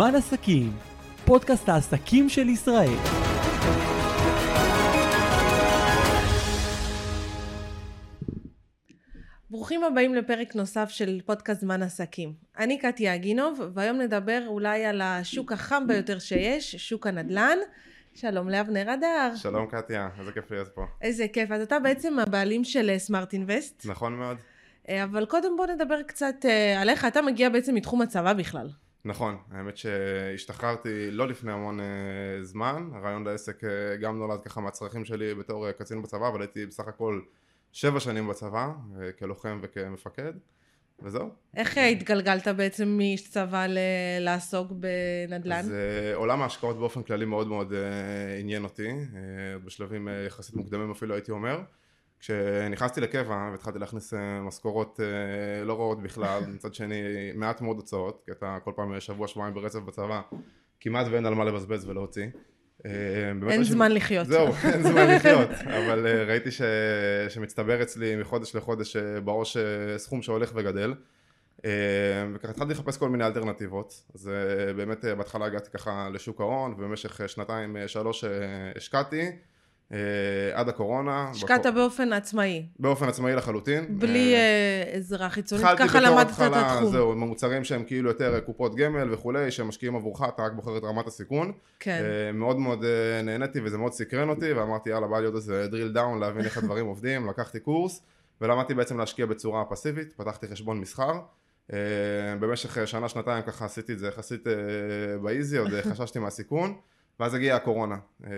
זמן עסקים, פודקאסט העסקים של ישראל. ברוכים הבאים לפרק נוסף של פודקאסט זמן עסקים. אני קטיה אגינוב, והיום נדבר אולי על השוק החם ביותר שיש, שוק הנדל"ן. שלום לאבנר אדר. שלום קטיה, איזה כיף להיות פה. איזה כיף. אז אתה בעצם הבעלים של סמארט אינבסט. נכון מאוד. אבל קודם בוא נדבר קצת אה, עליך. אתה מגיע בעצם מתחום הצבא בכלל. נכון, האמת שהשתחררתי לא לפני המון uh, זמן, הרעיון לעסק uh, גם נולד ככה מהצרכים שלי בתור uh, קצין בצבא, אבל הייתי בסך הכל שבע שנים בצבא, uh, כלוחם וכמפקד, וזהו. איך התגלגלת בעצם מאיש צבא ל- לעסוק בנדל"ן? אז uh, עולם ההשקעות באופן כללי מאוד מאוד uh, עניין אותי, uh, בשלבים uh, יחסית מוקדמים אפילו הייתי אומר. כשנכנסתי לקבע והתחלתי להכניס אה, משכורות אה, לא רעות בכלל, מצד שני מעט מאוד הוצאות, כי אתה כל פעם שבוע שבועיים ברצף בצבא, כמעט ואין על מה לבזבז ולהוציא. אה, אין זמן לחיות. זהו, אין זמן לחיות, אבל ראיתי ש... שמצטבר אצלי מחודש לחודש בראש סכום שהולך וגדל. וככה התחלתי לחפש כל מיני אלטרנטיבות, אז באמת בהתחלה הגעתי ככה לשוק ההון ובמשך שנתיים שלוש השקעתי אה, עד הקורונה. השקעת בקור... באופן עצמאי. באופן עצמאי לחלוטין. בלי אה, אה עזרה חיצונית, ככה למדת את התחום. זהו, מוצרים שהם כאילו יותר קופות גמל וכולי, שהם משקיעים עבורך, אתה רק בוחר את רמת הסיכון. כן. אה, מאוד מאוד אה, נהניתי וזה מאוד סקרן אותי, ואמרתי יאללה בא לי עוד איזה drill down להבין איך הדברים עובדים, לקחתי קורס, ולמדתי בעצם להשקיע בצורה פסיבית, פתחתי חשבון מסחר. במשך שנה שנתיים ככה עשיתי את זה יחסית ב easy, עוד חששתי מהסיכון. ואז הגיעה הקורונה. אה,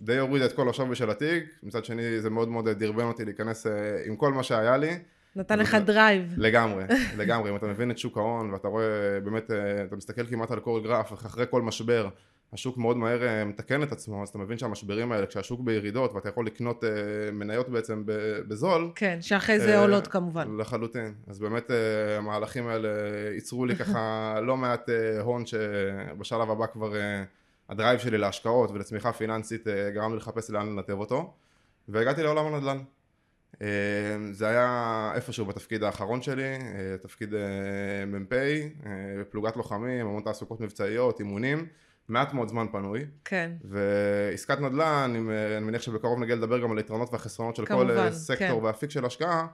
די הורידה את כל השווי של התיק, מצד שני זה מאוד מאוד דרבן אותי להיכנס אה, עם כל מה שהיה לי. נתן לך drive. לגמרי, לגמרי. אם אתה מבין את שוק ההון ואתה רואה באמת, אה, אתה מסתכל כמעט על כל גרף, אחרי כל משבר, השוק מאוד מהר מתקן את עצמו, אז אתה מבין שהמשברים האלה, כשהשוק בירידות ואתה יכול לקנות מניות בעצם בזול. כן, שאחרי זה עולות כמובן. לחלוטין. אז באמת המהלכים האלה ייצרו לי ככה לא מעט הון שבשלב הבא כבר... ה drive שלי להשקעות ולצמיחה פיננסית אה, גרם לי לחפש לאן לנתב אותו והגעתי לעולם הנדל"ן. אה, זה היה איפשהו בתפקיד האחרון שלי, אה, תפקיד מ"פ, פלוגת לוחמים, המון תעסוקות מבצעיות, אימונים, מעט מאוד זמן פנוי. כן. ועסקת נדל"ן, אני מניח שבקרוב נגיע לדבר גם על היתרונות והחסרונות של כמובן, כל סקטור כן. ואפיק של השקעה,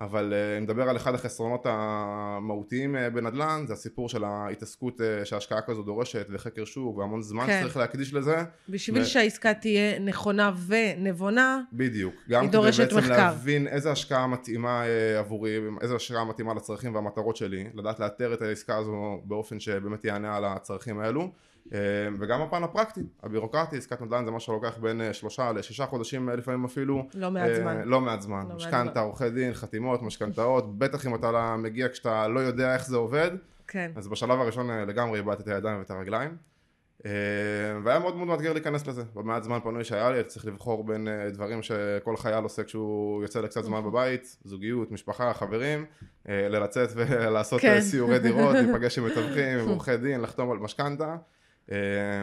אבל אה, אם נדבר על אחד החסרונות המהותיים אה, בנדל"ן זה הסיפור של ההתעסקות אה, שהשקעה כזו דורשת וחקר שוק והמון זמן כן. שצריך להקדיש לזה. בשביל ו... שהעסקה תהיה נכונה ונבונה, בדיוק. גם היא דורשת כדי בעצם מחקר. להבין איזה השקעה מתאימה עבורי, איזה השקעה מתאימה לצרכים והמטרות שלי, לדעת לאתר את העסקה הזו באופן שבאמת יענה על הצרכים האלו. אה, וגם הפן הפרקטי, הבירוקרטי, עסקת נדל"ן זה מה שלוקח בין אה, שלושה לשישה חודשים אה, לפעמים אפילו. לא מעט זמן. לא מעט זמן. לא משכנתה, עורכי דין, חתימות, משכנתאות, בטח אם אתה מגיע כשאתה לא יודע איך זה עובד. כן. אז בשלב הראשון לגמרי איבדתי את הידיים ואת הרגליים. והיה מאוד מאוד מאתגר להיכנס לזה. במעט זמן פנוי שהיה לי, צריך לבחור בין דברים שכל חייל עושה כשהוא יוצא לקצת זמן בבית, זוגיות, משפחה, חברים, ללצאת ולעשות כן. סיורי דירות, להיפגש עם מתווכים, עם עורכי דין, לחתום על משכנתה. אה,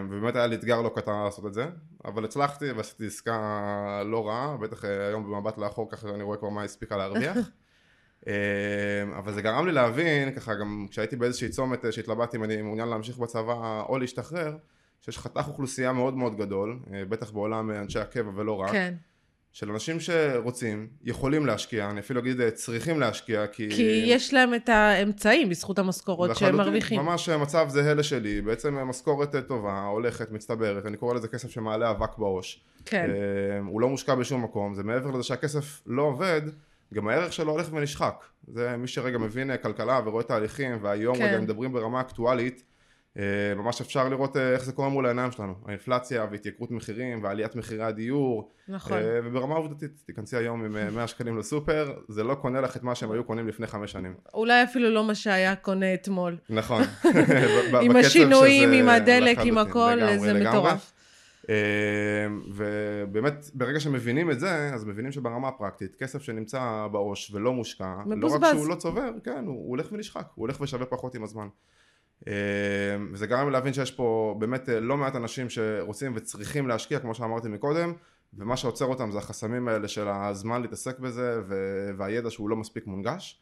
ובאמת היה לי אתגר לא קטן לעשות את זה, אבל הצלחתי ועשיתי עסקה לא רעה, בטח אה, היום במבט לאחור ככה אני רואה כבר מה הספיקה להרוויח. אה, אבל זה גרם לי להבין, ככה גם כשהייתי באיזושהי צומת שהתלבטתי אם אני מעוניין להמשיך בצבא או להשתחרר, שיש חתך אוכלוסייה מאוד מאוד גדול, בטח בעולם אנשי הקבע ולא רק. כן. של אנשים שרוצים, יכולים להשקיע, אני אפילו אגיד צריכים להשקיע, כי... כי יש להם את האמצעים בזכות המשכורות שהם מרוויחים. ממש מצב זהה לשלי, בעצם משכורת טובה, הולכת, מצטברת, אני קורא לזה כסף שמעלה אבק בעו"ש. כן. אה, הוא לא מושקע בשום מקום, זה מעבר לזה שהכסף לא עובד, גם הערך שלו הולך ונשחק. זה מי שרגע מבין כלכלה ורואה תהליכים, והיום כן. רגע מדברים ברמה אקטואלית, אה, ממש אפשר לראות אה, איך זה קורה מול העיניים שלנו, האינפלציה והתייקרות מחירים ועליית מחירי הדיור. נכון. אה, וברמה עובדתית, תיכנסי היום עם 100 שקלים לסופר, זה לא קונה לך את מה שהם היו קונים לפני חמש שנים. אולי אפילו לא מה שהיה קונה אתמול. נכון. עם השינויים, עם הדלק, עם הכל, זה מטורף. ובאמת ברגע שמבינים את זה אז מבינים שברמה הפרקטית כסף שנמצא בעו"ש ולא מושקע מבוזבז. לא רק שהוא לא צובר כן הוא הולך ונשחק הוא הולך ושווה פחות עם הזמן אמ, וזה גרם להבין שיש פה באמת אה, לא מעט אנשים שרוצים וצריכים להשקיע כמו שאמרתי מקודם ומה שעוצר אותם זה החסמים האלה של הזמן להתעסק בזה והידע שהוא לא מספיק מונגש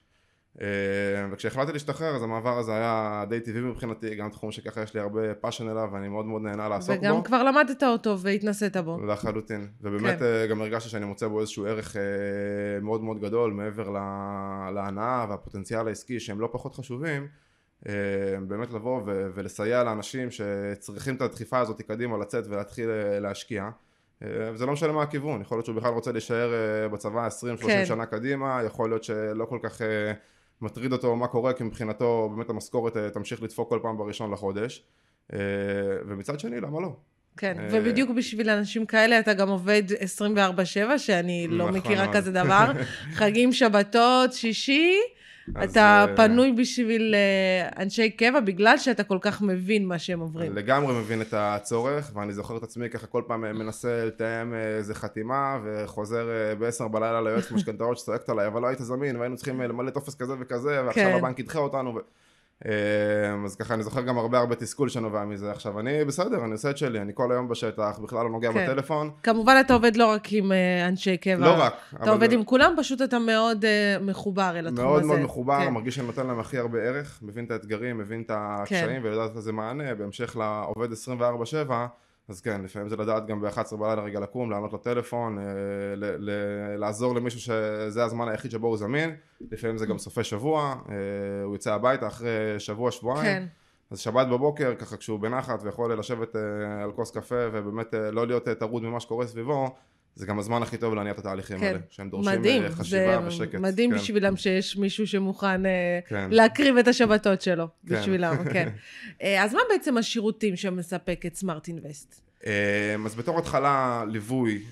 וכשהחלטתי להשתחרר אז המעבר הזה היה די טבעי מבחינתי, גם תחום שככה יש לי הרבה passion אליו ואני מאוד מאוד נהנה לעסוק וגם בו. כבר למדת אותו והתנסית בו. לחלוטין, ובאמת כן. גם הרגשתי שאני מוצא בו איזשהו ערך אה, מאוד מאוד גדול מעבר לה- להנאה והפוטנציאל העסקי שהם לא פחות חשובים, אה, באמת לבוא ו- ולסייע לאנשים שצריכים את הדחיפה הזאת קדימה לצאת ולהתחיל אה, להשקיע. אה, וזה לא משנה מה הכיוון, יכול להיות שהוא בכלל רוצה להישאר אה, בצבא 20-30 כן. שנה קדימה, יכול להיות שלא כל כך אה, מטריד אותו מה קורה, כי מבחינתו באמת המשכורת אה, תמשיך לדפוק כל פעם בראשון לחודש. אה, ומצד שני, למה לא? כן, אה, ובדיוק בשביל אנשים כאלה אתה גם עובד 24/7, שאני לא נכון מכירה. כזה דבר. חגים, שבתות, שישי, אתה אה, פנוי בשביל אה, אנשי קבע, בגלל שאתה כל כך מבין מה שהם עוברים. לגמרי מבין את הצורך, ואני זוכר את עצמי ככה כל פעם מנסה לתאם אה, איזה חתימה, וחוזר אה, ב-10 בלילה ליועץ משכנתאות שצועקת עליי, אבל לא היית זמין, והיינו צריכים אה, למלא טופס כזה וכזה, ועכשיו כן. הבנק ידחה אותנו. ו... אה, אז ככה אני זוכר גם הרבה הרבה תסכול שנובע מזה. עכשיו אני בסדר, אני עושה את שלי, אני כל היום בשטח, בכלל לא נוגע כן. בטלפון. כמובן אתה עובד לא רק עם אה, אנשי קבע. לא רק. אתה עובד עם כולם, פשוט אתה מאוד אה, מחובר אל התחום מאוד הזה. מאוד מחובר, כן. מרגיש שאני נותן להם הכי הרבה ערך, מבין את האתגרים, מבין את הקשיים, ויודע לתת לזה מענה, בהמשך לעובד 24/7, אז כן, לפעמים זה לדעת גם ב-11 בלילה רגע לקום, לענות לטלפון, אה, ל- ל- לעזור למישהו שזה הזמן היחיד שבו הוא זמין, לפעמים זה גם סופי שבוע, אה, הוא יוצא הביתה אחרי שבוע, שבועיים, כן. אז שבת בבוקר, ככה כשהוא בנחת ויכול לשבת אה, על כוס קפה ובאמת לא להיות טרוד ממה שקורה סביבו, זה גם הזמן הכי טוב להניע את התהליכים כן. האלה, שהם דורשים מדהים, אה, חשיבה זה ושקט. מדהים כן. בשבילם שיש מישהו שמוכן אה, כן. להקריב את השבתות שלו, כן. בשבילם, כן. אה, אז מה בעצם השירותים שמספקת סמארט אינבסט? אז בתור התחלה ליווי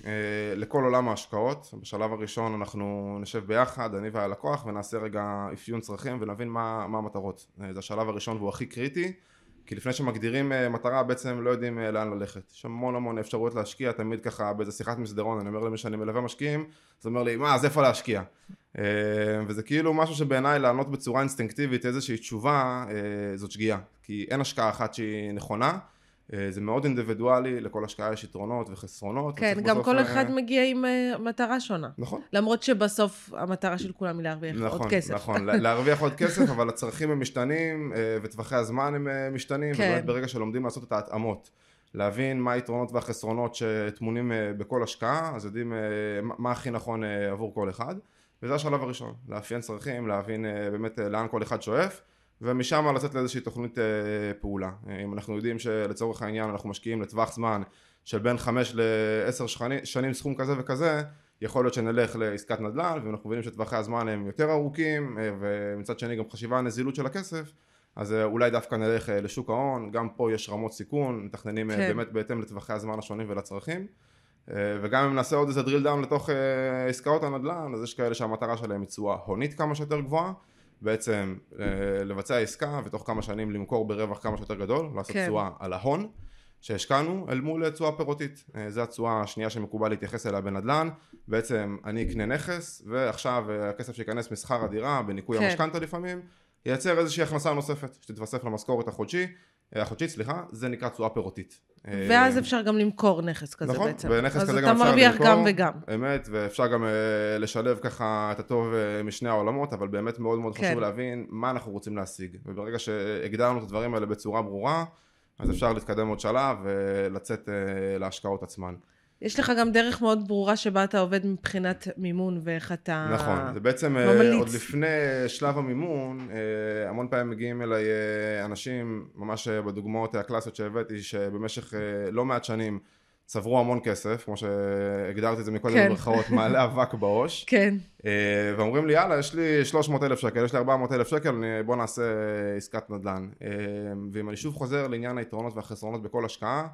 לכל עולם ההשקעות, בשלב הראשון אנחנו נשב ביחד, אני והלקוח, ונעשה רגע אפיון צרכים ונבין מה, מה המטרות. זה השלב הראשון והוא הכי קריטי, כי לפני שמגדירים אה, מטרה בעצם לא יודעים אה, לאן ללכת. יש המון המון אפשרויות להשקיע, תמיד ככה באיזה שיחת מסדרון, אני אומר למי שאני מלווה משקיעים, אז אומר לי, מה, אז איפה להשקיע? אה, וזה כאילו משהו שבעיניי לענות בצורה אינסטינקטיבית איזושהי תשובה, זאת שגיאה. כי אין השקעה אחת שהיא נכונה. אה, זה מאוד אינדיבידואלי, לכל השקעה יש יתרונות וחסרונות. כן, גם כל אה, אחד מגיע עם אה, מטרה שונה. נכון, למרות שבסוף המטרה של כולם היא להרוויח עוד נכון, כסף. נכון, לה- להרוויח עוד כסף, אבל הצרכים הם משתנים, וטווחי הזמן הם משתנים, כן. ובאמת ברגע שלומדים לעשות את ההתאמות, להבין מה היתרונות והחסרונות שטמונים בכל השקעה, אז יודעים מה- הכי נכון עבור כל אחד, וזה השלב הראשון, לאפיין צרכים, להבין באמת לאן כל אחד שואף. ומשם לצאת לאיזושהי תוכנית אה, פעולה. אה, אם אנחנו יודעים שלצורך העניין אנחנו משקיעים לטווח זמן של בין חמש לעשר שני- שנים סכום כזה וכזה, יכול להיות שנלך לעסקת נדל"ן, ואם אנחנו מבינים שטווחי הזמן הם יותר ארוכים, אה, ומצד שני גם חשיבה על נזילות של הכסף, אז אה, אולי דווקא נלך אה, לשוק ההון, גם פה יש רמות סיכון, מתכננים כן. באמת בהתאם לטווחי הזמן השונים ולצרכים. וגם אם נעשה עוד איזה drill down לתוך עסקאות הנדל"ן, אז יש כאלה שהמטרה שלהם היא תשואה הונית כמה שיותר גבוהה, בעצם אה, לבצע עסקה ותוך כמה שנים למכור ברווח כמה שיותר גדול, לעשות כן. תשואה על ההון שהשקענו אל מול תשואה פירותית. אה, זו התשואה השנייה שמקובל להתייחס אליה בנדל"ן. בעצם אני אקנה נכס ועכשיו אה, הכסף שייכנס משכר הדירה בניכוי כן. המשכנתה לפעמים ייצר איזושהי הכנסה נוספת שתתווסף למשכורת החודשי, אה, החודשית סליחה, זה נקרא תשואה פירותית. אה, ואז אפשר גם למכור נכס כזה נכון, בעצם. בנכס אז כזה אתה גם אפשר מרוויח למכור, גם וגם. אמת, ואפשר גם אה, לשלב ככה את הטוב אה, משני העולמות, אבל באמת מאוד מאוד כן. חשוב להבין מה אנחנו רוצים להשיג. וברגע שהגדרנו את הדברים האלה בצורה ברורה, אז אפשר להתקדם עוד שלב ולצאת אה, להשקעות עצמן. יש לך גם דרך מאוד ברורה שבה אתה עובד מבחינת מימון ואיך אתה... נכון, זה בעצם אה, ממליץ. עוד לפני שלב המימון, אה, המון פעמים מגיעים אליי אה, אנשים, ממש בדוגמאות הקלאסיות שהבאתי, שבמשך לא מעט שנים צברו המון כסף, כמו שהגדרתי את זה מקודם כן. במרכאות, מעלה אבק בעו"ש, כן, ואומרים לי יאללה יש לי 300 אלף שקל, יש לי 400 אלף שקל, בוא נעשה עסקת נדל"ן. ואם אני שוב חוזר לעניין היתרונות והחסרונות בכל השקעה,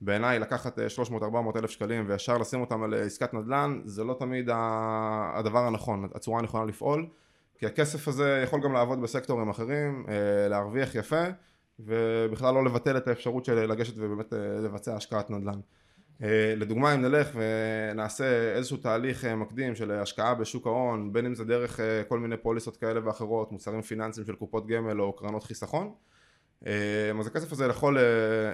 בעיניי לקחת 300-400 אלף שקלים וישר לשים אותם על עסקת נדל"ן זה לא תמיד הדבר הנכון, הצורה הנכונה לפעול כי הכסף הזה יכול גם לעבוד בסקטורים אחרים, אה, להרוויח יפה ובכלל לא לבטל את האפשרות של לגשת ובאמת אה, לבצע השקעת נדל"ן. אה, לדוגמה אם נלך ונעשה איזשהו תהליך אה, מקדים של השקעה בשוק ההון בין אם זה דרך אה, כל מיני פוליסות כאלה ואחרות מוצרים פיננסיים של קופות גמל או קרנות חיסכון אה, אז הכסף הזה יכול אה,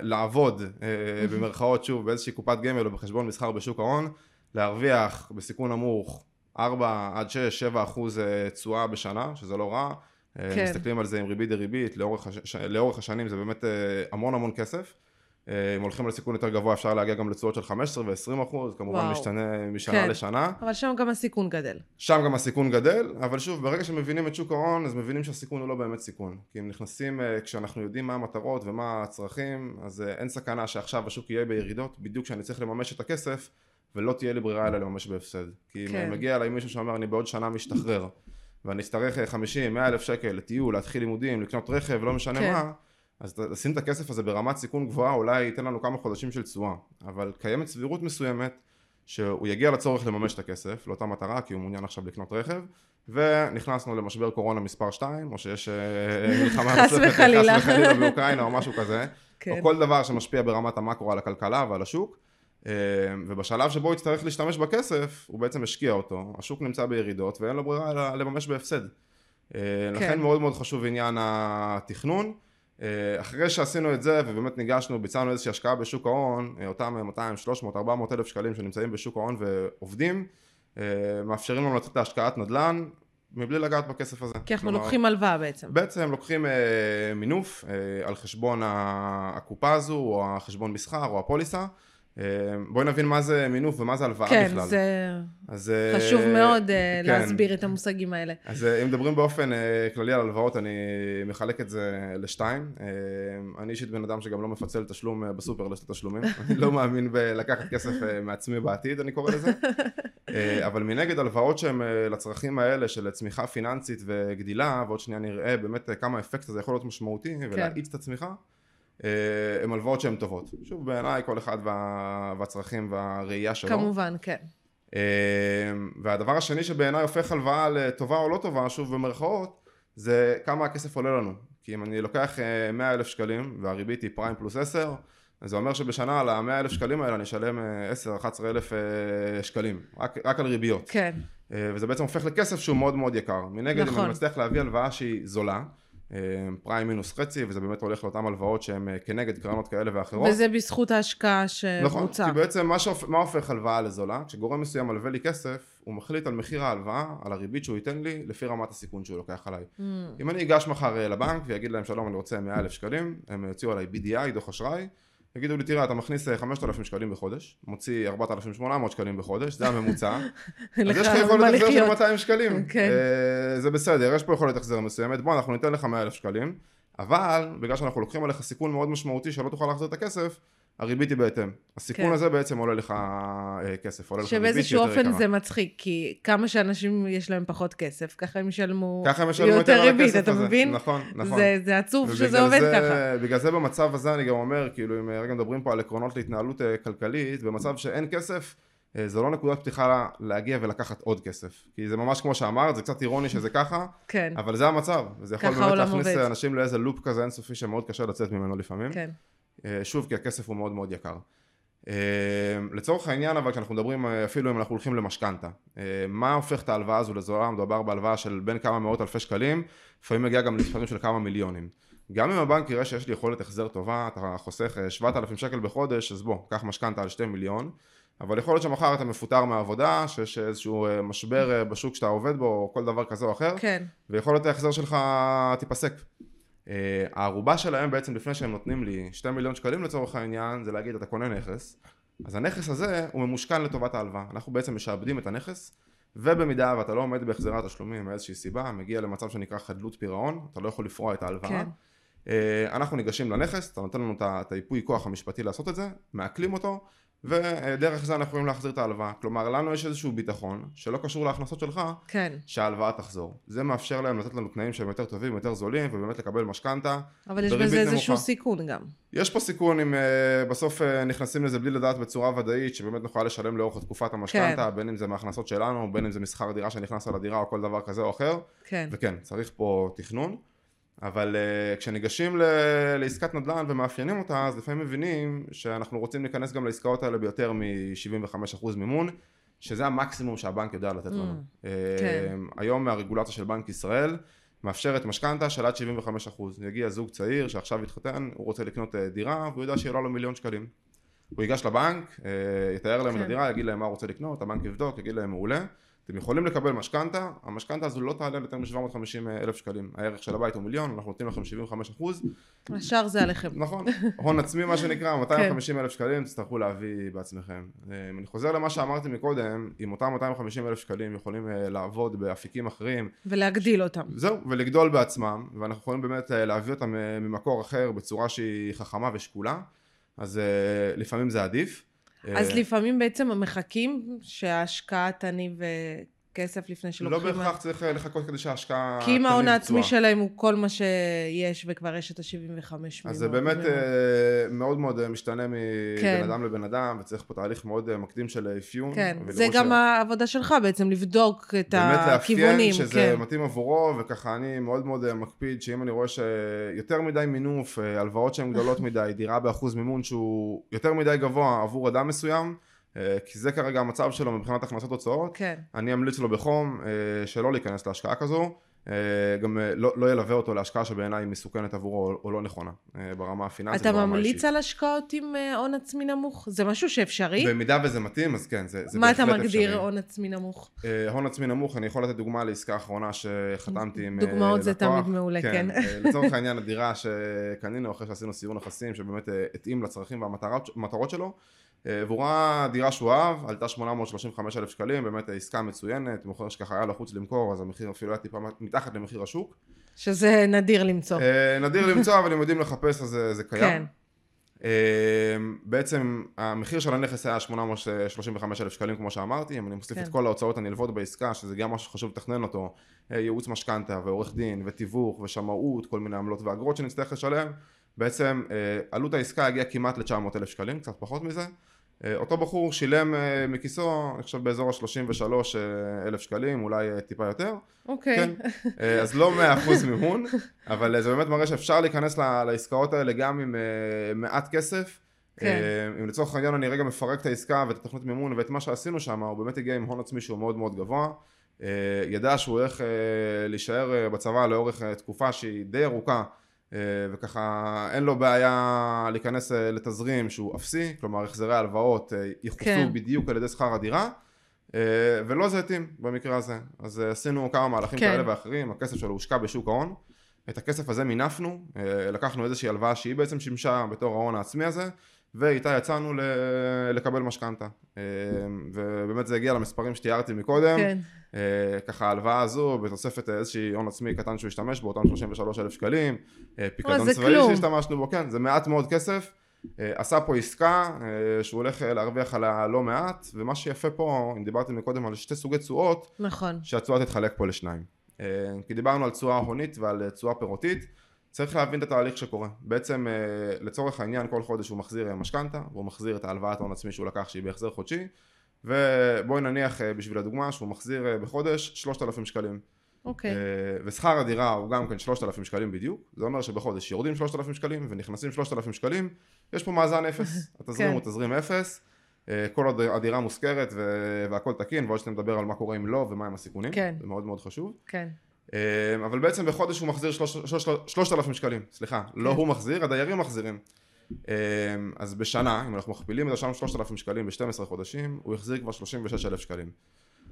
לעבוד אה, במרכאות שוב באיזושהי קופת גמל או בחשבון מסחר בשוק ההון להרוויח בסיכון נמוך 4 עד 6, 7 אחוז אה, תשואה בשנה, שזה לא רע. כן. מסתכלים על זה עם ריבית דריבית, לאורך, הש... לאורך השנים זה באמת אה, המון המון כסף. אה, אם הולכים על סיכון יותר גבוה אפשר להגיע גם לתשואות של 15 ו-20 אחוז, כמובן וואו. משתנה משנה כן. לשנה. אבל שם גם הסיכון גדל. שם גם הסיכון גדל, אבל שוב, ברגע שמבינים את שוק ההון, אז מבינים שהסיכון הוא לא באמת סיכון. כי אם נכנסים, אה, כשאנחנו יודעים מה המטרות ומה הצרכים, אז אה, אין סכנה שעכשיו השוק יהיה בירידות, בדיוק כשאני צריך לממש את הכסף, ולא תהיה לי ברירה אלא לממש בהפסד. כי אם כן. מגיע אליי מישהו שאומר, אני בעוד שנה משתחרר, ואני אצטרך אה, 50, 100 אלף שקל לטיול, להתחיל לימודים, לקנות רכב, לא משנה כן. מה, אז לשים את הכסף הזה ברמת סיכון גבוהה אולי ייתן לנו כמה חודשים של תשואה, אבל קיימת סבירות מסוימת שהוא יגיע לצורך לממש את הכסף לאותה מטרה כי הוא מעוניין עכשיו לקנות רכב ונכנסנו למשבר קורונה מספר 2 או שיש אה, מלחמה חס נוספת, וחלילה. חס וחלילה. באוקראינה או משהו כזה כן. או כל דבר שמשפיע ברמת המקרו על הכלכלה ועל השוק. אה, ובשלב שבו הוא יצטרך להשתמש בכסף הוא בעצם השקיע אותו. השוק נמצא בירידות ואין לו ברירה אלא לממש בהפסד. אה, לכן מאוד מאוד חשוב עניין התכנון. אה, אחרי שעשינו את זה ובאמת ניגשנו, ביצענו איזושהי השקעה בשוק ההון, אה, אותם 200, 300, 400 אלף שקלים שנמצאים בשוק ההון ועובדים, אה, מאפשרים לנו לתת את ההשקעת נדל"ן מבלי לגעת בכסף הזה. כי אנחנו כלומר, לוקחים הלוואה בעצם. בעצם לוקחים אה, מינוף אה, על חשבון הקופה הזו, או החשבון מסחר, או הפוליסה. אה, בואי נבין מה זה מינוף ומה זה הלוואה כן, בכלל. זה אז, אה, חשוב מאוד אה, כן. להסביר את המושגים האלה. אז אה, אם מדברים באופן אה, כללי על הלוואות, אני מחלק את זה לשתיים. אה, אני אישית בן אדם שגם לא מפצל תשלום אה, בסופר לשתי תשלומים. אני לא מאמין בלקחת כסף אה, מעצמי בעתיד, אני קורא לזה. אה, אבל מנגד הלוואות שהן אה, לצרכים האלה של צמיחה פיננסית וגדילה, ועוד שנייה נראה באמת אה, כמה האפקט הזה יכול להיות משמעותי ולהאיץ את הצמיחה. אה, הן הלוואות שהן טובות. שוב, בעיניי כל אחד וה... והצרכים והראייה שלו. כמובן, כן. אה, והדבר השני שבעיניי הופך הלוואה לטובה או לא טובה, שוב במרכאות, זה כמה הכסף עולה לנו. כי אם אני לוקח אה, 100 אלף שקלים והריבית היא פריים פלוס 10, אז זה אומר שבשנה על ה-100 אלף שקלים האלה אני אשלם אה, 10-11 אלף אה, שקלים, רק, רק על ריביות. כן. אה, וזה בעצם הופך לכסף שהוא מאוד מאוד יקר. מנגד, אם נכון. אני מצליח להביא הלוואה שהיא זולה, אה, פריים מינוס חצי, וזה באמת הולך לאותן הלוואות שהן אה, כנגד קרנות כאלה ואחרות. וזה בזכות ההשקעה נכון, שבוצעה. כי בעצם מה, שהופ... מה הופך הלוואה לזולה? כשגורם מסוים מלווה לי כסף, הוא מחליט על מחיר ההלוואה, על הריבית שהוא ייתן לי, לפי רמת הסיכון שהוא לוקח עליי. Mm, אם אני אגש מחר אה, לבנק ויגיד להם שלום אני רוצה 100 אלף שקלים, הם יוציאו עליי BDI, דוח אשראי, יגידו לי תראה אתה מכניס אה, 5,000 שקלים בחודש, מוציא 4,800 שקלים בחודש, זה הממוצע, אז יש לך יכולת החזר של לחיות. 200 שקלים, כן. אה, זה בסדר, יש פה יכולת החזר מסוימת, בוא אנחנו ניתן לך 100 אלף שקלים, אבל בגלל שאנחנו לוקחים עליך סיכון מאוד משמעותי שלא תוכל להחזיר את הכסף, הריבית היא בהתאם. הסיכון כן. הזה בעצם עולה לך אה, כסף, עולה לך ריבית שבאיזשהו שהיא יותר אופן יקרה. זה מצחיק, כי כמה שאנשים יש להם פחות כסף, ככה הם ישלמו ככה הם ישלמו יותר ריבית, אתה הזה. מבין? נכון, נכון. זה, זה עצוב שזה עובד זה- ככה. בגלל זה במצב הזה אני גם אומר, כאילו אם רגע מדברים פה על עקרונות להתנהלות אה, כלכלית, במצב שאין כסף, אה, זה לא נקודת פתיחה להגיע ולקחת עוד כסף. כי זה ממש כמו שאמרת, זה קצת אירוני שזה ככה, כן, אבל זה המצב. וזה יכול באמת להכניס עובד. אנשים לאיזה לופ כזה אינסופי שמאוד קשה לצאת ממנו לפעמים. כן. אה, שוב, כי הכסף הוא מאוד מאוד יקר. אה, לצורך העניין, אבל כשאנחנו מדברים, אה, אפילו אם אנחנו הולכים למשכנתה, מה הופך את ההלוואה הזו לזולה? מדובר בהלוואה של בין כמה מאות אלפי שקלים, לפעמים מגיע גם למספרים של כמה מיליונים. גם אם הבנק יראה שיש לי יכולת החזר טובה, אתה חוסך אה, 7,000 שקל בחודש, אז בוא, קח משכנתה על 2 מיליון, אבל יכול להיות שמחר אתה מפוטר מהעבודה, שיש איזשהו משבר בשוק שאתה עובד בו, או כל דבר כזה או אחר, כן, ויכולת ההחזר שלך תיפסק. Uh, הערובה שלהם בעצם לפני שהם נותנים לי 2 מיליון שקלים לצורך העניין זה להגיד אתה קונה נכס. אז הנכס הזה הוא ממושכן לטובת ההלוואה. אנחנו בעצם משעבדים את הנכס ובמידה ואתה לא עומד בהחזרי התשלומים מאיזושהי סיבה מגיע למצב שנקרא חדלות פירעון אתה לא יכול לפרוע את ההלוואה. כן. uh, אנחנו ניגשים לנכס אתה נותן לנו את היפוי כוח המשפטי לעשות את זה מעכלים אותו ודרך זה אנחנו יכולים להחזיר את ההלוואה כלומר לנו יש איזשהו ביטחון שלא קשור להכנסות שלך כן. שההלוואה תחזור. זה מאפשר להם לתת לנו תנאים שהם יותר טובים, יותר זולים, ובאמת לקבל משכנתה. אבל יש בזה איזשהו. סיכון גם. יש פה סיכון אם uh, בסוף uh, נכנסים לזה בלי לדעת בצורה ודאית, שבאמת נוכל לשלם לאורך תקופת המשכנתה, בין אם זה מההכנסות שלנו, בין אם זה משכר דירה שנכנס על הדירה או כל דבר כזה או אחר, כן. וכן, צריך פה תכנון. אבל uh, כשניגשים ל- לעסקת נדל"ן ומאפיינים אותה, אז לפעמים מבינים שאנחנו רוצים להיכנס גם לעסקאות האלה ביותר מ-75% מימון, שזה המקסימום שהבנק יודע לתת לנו. Mm, אה, כן. היום מהרגולציה של בנק ישראל מאפשרת משכנתה של עד 75%. יגיע זוג צעיר שעכשיו התחתן, הוא רוצה לקנות אה, דירה והוא יודע שיהיה לו מיליון שקלים. הוא ייגש לבנק, אה, יתאר להם את כן. הדירה, יגיד להם מה הוא רוצה לקנות, הבנק יבדוק, יגיד להם מעולה. אתם יכולים לקבל משכנתה, המשכנתה הזו לא תעלה ליותר מ-750 אלף שקלים. הערך של הבית הוא מיליון, אנחנו נותנים לכם 75 אחוז. השאר זה עליכם. נכון, הון עצמי מה שנקרא, כן. 250 אלף שקלים תצטרכו להביא בעצמכם. אה, אני חוזר למה שאמרתי מקודם, אם אותם 250 אלף שקלים יכולים אה, לעבוד באפיקים אחרים, ולהגדיל אותם. זהו, ולגדול בעצמם, ואנחנו יכולים באמת אה, להביא אותם ממקור אחר בצורה שהיא חכמה ושקולה, אז לפעמים זה עדיף. אז אה, לפעמים בעצם מחכים שההשקעה תניב כסף לפני לא שלוקחים... בהכרח צריך אה, לחכות כדי שההשקעה... כי אם ההון העצמי. שלהם הוא כל מה שיש, וכבר יש את ה-75 מיליון. אז זה באמת אה, מאוד מאוד אה, משתנה מבן כן. אדם לבן אדם, וצריך פה תהליך מאוד מקדים של אפיון. כן, זה גם העבודה שלך בעצם, לבדוק את באמת הכיוונים. לאפיין שזה כן. מתאים עבורו, וככה אני מאוד מאוד מקפיד שאם אני רואה שיותר מדי מינוף, הלוואות שהן גדולות מדי, דירה באחוז מימון שהוא יותר מדי גבוה עבור אדם מסוים, כי זה כרגע המצב שלו מבחינת הכנסות הוצאות, כן. אני אמליץ לו בחום אה, שלא להיכנס להשקעה כזו, אה, גם אה, לא, לא ילווה אותו להשקעה שבעיניי היא מסוכנת עבורו או, או לא נכונה, אה, ברמה הפיננסית, אתה ברמה ממליץ האישית. על השקעות עם אה, הון עצמי נמוך? זה משהו שאפשרי? במידה וזה מתאים, אז כן, זה, זה מה אתה בהחלט מגדיר אפשרי. הון עצמי נמוך? אה, הון עצמי נמוך, אני יכול לתת דוגמה לעסקה האחרונה שחתמתי עם אה, דוגמאות זה לקוח. תמיד מעולה, כן. אה, לצורך העניין, הדירה שקנינו אחרי שעשינו סיור נכסים, שבאמת אה, התאים לצרכים והמטרות המטרות שלו, אה, והוא ראה דירה שהוא אהב, עלתה 835 אלף שקלים, באמת אה, עסקה מצוינת, מוכר שככה היה לחוץ למכור, אז המחיר אפילו היה טיפה מתחת למחיר השוק. שזה נדיר למצוא. אה, נדיר למצוא, אבל אם יודעים לחפש אז אה, זה כן. קיים. אה, בעצם המחיר של הנכס היה 835 אלף שקלים כמו שאמרתי, אם אני מוסיף כן. את כל ההוצאות הנלוות בעסקה, שזה גם משהו שחשוב לתכנן אותו, אה, ייעוץ משכנתה ועורך דין ותיווך ושמאות, כל מיני עמלות ואגרות שנצטרך לשלם, בעצם אה, עלות העסקה הגיעה כמעט ל-900 אלף שקלים, קצת פחות מזה. אה, אותו בחור שילם אה, מכיסו, אני חושב באזור ה-33 אלף שקלים, אולי אה, טיפה יותר. אוקיי. כן, אה, אז לא 100% מימון, אבל אה, זה באמת מראה שאפשר להיכנס לעסקאות האלה גם עם אה, מעט כסף. כן. אה, אם לצורך העניין אני רגע מפרק את העסקה ואת התוכנית מימון ואת מה שעשינו שם, הוא באמת הגיע עם הון עצמי שהוא מאוד מאוד גבוה. אה, ידע שהוא הולך אה, להישאר אה, בצבא לאורך אה, תקופה שהיא די ארוכה. אה, וככה אין לו בעיה להיכנס אה, לתזרים שהוא אפסי, כלומר החזרי הלוואות אה, יכוסו כן. בדיוק על ידי שכר הדירה. ולא זה התאים במקרה הזה. אז עשינו כמה מהלכים כן. כאלה ואחרים, הכסף שלו הושקע בשוק ההון. את הכסף הזה מינפנו, לקחנו איזושהי הלוואה שהיא בעצם שימשה בתור ההון העצמי הזה, ואיתה יצאנו ל- לקבל משכנתה. אה, ובאמת זה הגיע למספרים שתיארתי מקודם. כן. אה, ככה ההלוואה הזו בתוספת איזושהי הון עצמי קטן שהוא השתמש בו, אותם 33 אלף שקלים, אה, פיקדון צבאי כלום. שהשתמשנו בו, כן, זה מעט מאוד כסף. עשה פה עסקה שהוא הולך להרוויח עליה לא מעט, ומה שיפה פה, אם דיברתי מקודם על שתי סוגי תשואות, נכון. שהתשואה תתחלק פה לשניים. כי דיברנו על תשואה הונית ועל אה, תשואה פירותית, צריך להבין את התהליך שקורה. בעצם אה, לצורך העניין כל חודש הוא מחזיר אה, משכנתה, והוא מחזיר את ההלוואת ההון עצמי שהוא לקח שהיא בהחזר חודשי, ובואי נניח אה, בשביל הדוגמה שהוא מחזיר בחודש 3,000 שקלים. אוקיי. אה, ושכר הדירה הוא גם כן 3,000 שקלים בדיוק, זה אומר שבחודש יורדים 3,000 שקלים ונכנסים 3,000 שקלים, יש פה מאזן אפס, התזרים כן. הוא תזרים אפס, כל עוד הדירה מושכרת והכל תקין, ועוד שאתה מדבר על מה קורה אם לא ומה הם הסיכונים, כן. זה מאוד מאוד חשוב. כן. אה, אבל בעצם בחודש הוא מחזיר שלוש- שלוש- שלושת אלפים שקלים, סליחה, לא כן. הוא מחזיר, הדיירים מחזירים. אה, אז בשנה, אם אנחנו מכפילים את שלושת אלפים שקלים ב-12 חודשים, הוא החזיר כבר 36 אלף שקלים.